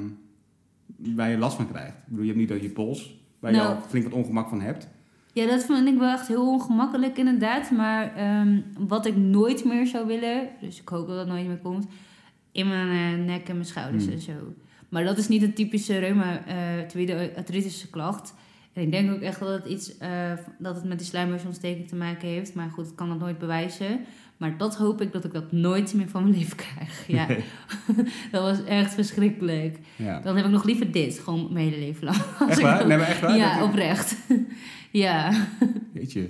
waar je last van krijgt? Ik bedoel, je hebt niet dat je pols, waar je Nou. al flink wat ongemak van hebt. Ja, dat vind ik wel echt heel ongemakkelijk inderdaad. Maar ehm, wat ik nooit meer zou willen, dus ik hoop dat dat nooit meer komt, in mijn eh, nek en mijn schouders Hmm. en zo. Maar dat is niet een typische reumatoïde artritische klacht. En ik denk ook echt dat het iets eh, dat het met die slijmbeursontsteking te maken heeft. Maar goed, ik kan dat nooit bewijzen. Maar dat hoop ik dat ik dat nooit meer van mijn leven krijg. Ja, Nee. dat was echt verschrikkelijk. Ja. Dan heb ik nog liever dit, gewoon mijn hele leven lang. Echt waar? Nee, maar echt waar? Ja, oprecht. ja. Weet je.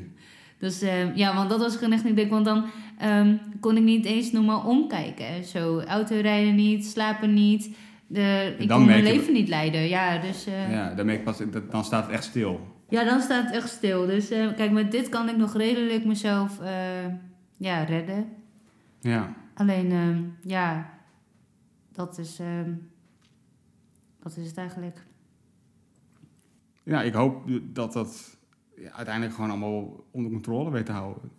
Dus eh, ja, want dat was gewoon echt niet dik. Want dan ehm, kon ik niet eens normaal omkijken. Zo, autorijden niet, slapen niet. De, ik kon mijn leven niet leiden. Ja, dus eh, ja. Ja, dan, merk ik pas, dan staat het echt stil. dan staat het echt stil. Dus eh, kijk, met dit kan ik nog redelijk mezelf eh, ja, redden. Ja. Alleen, ehm, ja, dat is, ehm, dat is het eigenlijk. ja, ik hoop dat dat ja, uiteindelijk gewoon allemaal onder controle weet te houden.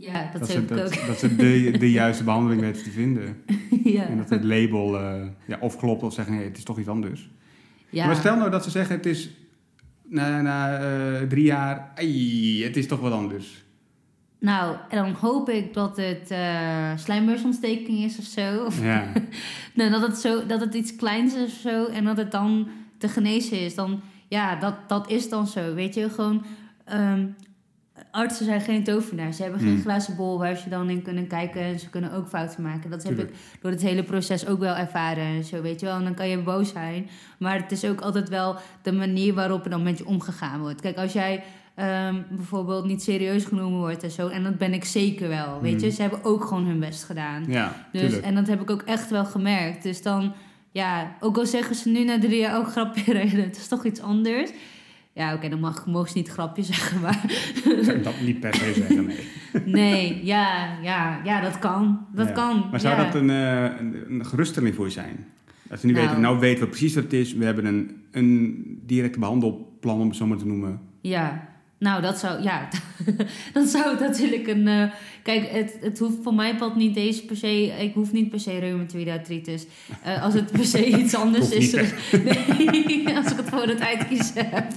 Ja, dat, ze, dat, ook. dat ze de, de juiste behandeling weten te vinden. ja. En dat het label eh, ja, of klopt of zeggen nee, het is toch iets anders. ja. Maar stel nou dat ze zeggen het is na, na eh, drie jaar, ai, het is toch wat anders. Nou, en dan hoop ik dat het eh slijmbeursontsteking is of zo. Of Ja, nou, dat, het zo dat het iets kleins is of zo. En dat het dan te genezen is. Dan, ja, dat, dat is dan zo. Weet je, gewoon... ehm, artsen zijn geen tovenaars. Ze hebben geen Hmm. glazen bol waar ze dan in kunnen kijken. En ze kunnen ook fouten maken. Dat heb Tuurlijk. ik door het hele proces ook wel ervaren. En zo, weet je wel. En dan kan je boos zijn. Maar het is ook altijd wel de manier waarop er dan met je omgegaan wordt. Kijk, als jij ehm, bijvoorbeeld niet serieus genomen wordt en zo... en dat ben ik zeker wel, weet je. Hmm. Ze hebben ook gewoon hun best gedaan. ja Dus, tuurlijk. en dat heb ik ook echt wel gemerkt. Dus dan, ja, ook al zeggen ze nu na drie jaar ook grapje reden, het is toch iets anders. Ja, oké, dan mag, mogen ze niet grapje zeggen, maar Zou ik dat niet per se zeggen, nee. nee, ja, ja, ja, dat kan. Dat Ja. kan. Maar zou ja. dat een, eh, een, een geruststelling voor je zijn? Dat ze nu Nou. weten, nou weten we precies wat het is. We hebben een, een directe behandelplan, om het zo maar te noemen. Ja, nou, dat zou, ja, dat zou natuurlijk een... eh, kijk, het, het hoeft voor mij pad niet eens per se... Ik hoef niet per se reumatoïde artritis. Eh, als het per se iets anders is... niet, nee, als ik het voor het uitkiezen heb.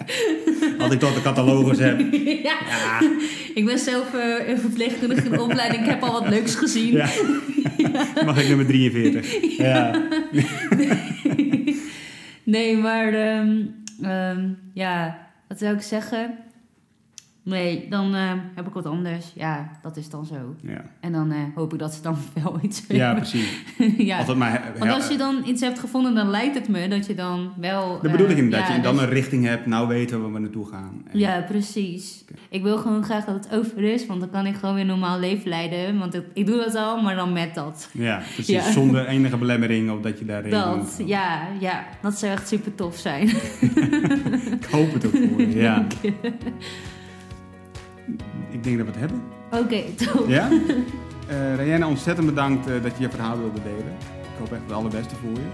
Als ik toch de catalogus heb. ja. Ja, Ik ben zelf eh, een verpleegkundige in opleiding. Ik heb al wat leuks gezien. ja. Mag ik nummer 43? Ja. nee, maar ehm, ehm, ja, wat zou ik zeggen? Nee, dan eh, heb ik wat anders. Ja, dat is dan zo. Ja, En dan eh, hoop ik dat ze dan wel iets ja hebben. precies. ja. Altijd maar, Want als je dan iets hebt gevonden, dan lijkt het me dat je dan wel... dat bedoel ik eh, inderdaad. ja, je dan dus- een richting hebt, nou weten we waar we naartoe gaan. En- Ja, precies. Ik wil gewoon graag dat het over is, want dan kan ik gewoon weer normaal leven leiden. Want ik, ik doe dat al, maar dan met dat. Ja, precies. Ja. Zonder enige belemmering of dat je daar rekening mee Dat, ja, ja, dat zou echt super tof zijn. Ik hoop het ook voor je, ja. Ik denk dat we het hebben. Oké, top. Ja? Eh Rianne, ontzettend bedankt eh, dat je je verhaal wilde delen. Ik hoop echt het allerbeste voor je.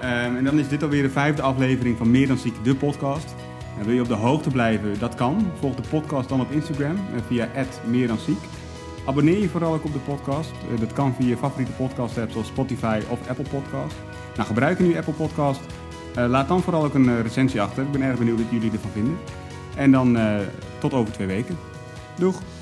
Ehm, en dan is dit alweer de vijfde aflevering van Meer dan Ziek, de podcast. En wil je op de hoogte blijven? Dat kan. Volg de podcast dan op Instagram eh, via meer dan ziek. Abonneer je vooral ook op de podcast. Dat kan via je favoriete podcast app zoals Spotify of Apple Podcast. Nou, gebruik je nu Apple Podcast? Laat dan vooral ook een recensie achter. Ik ben erg benieuwd wat jullie ervan vinden. En dan tot over twee weken. Doeg!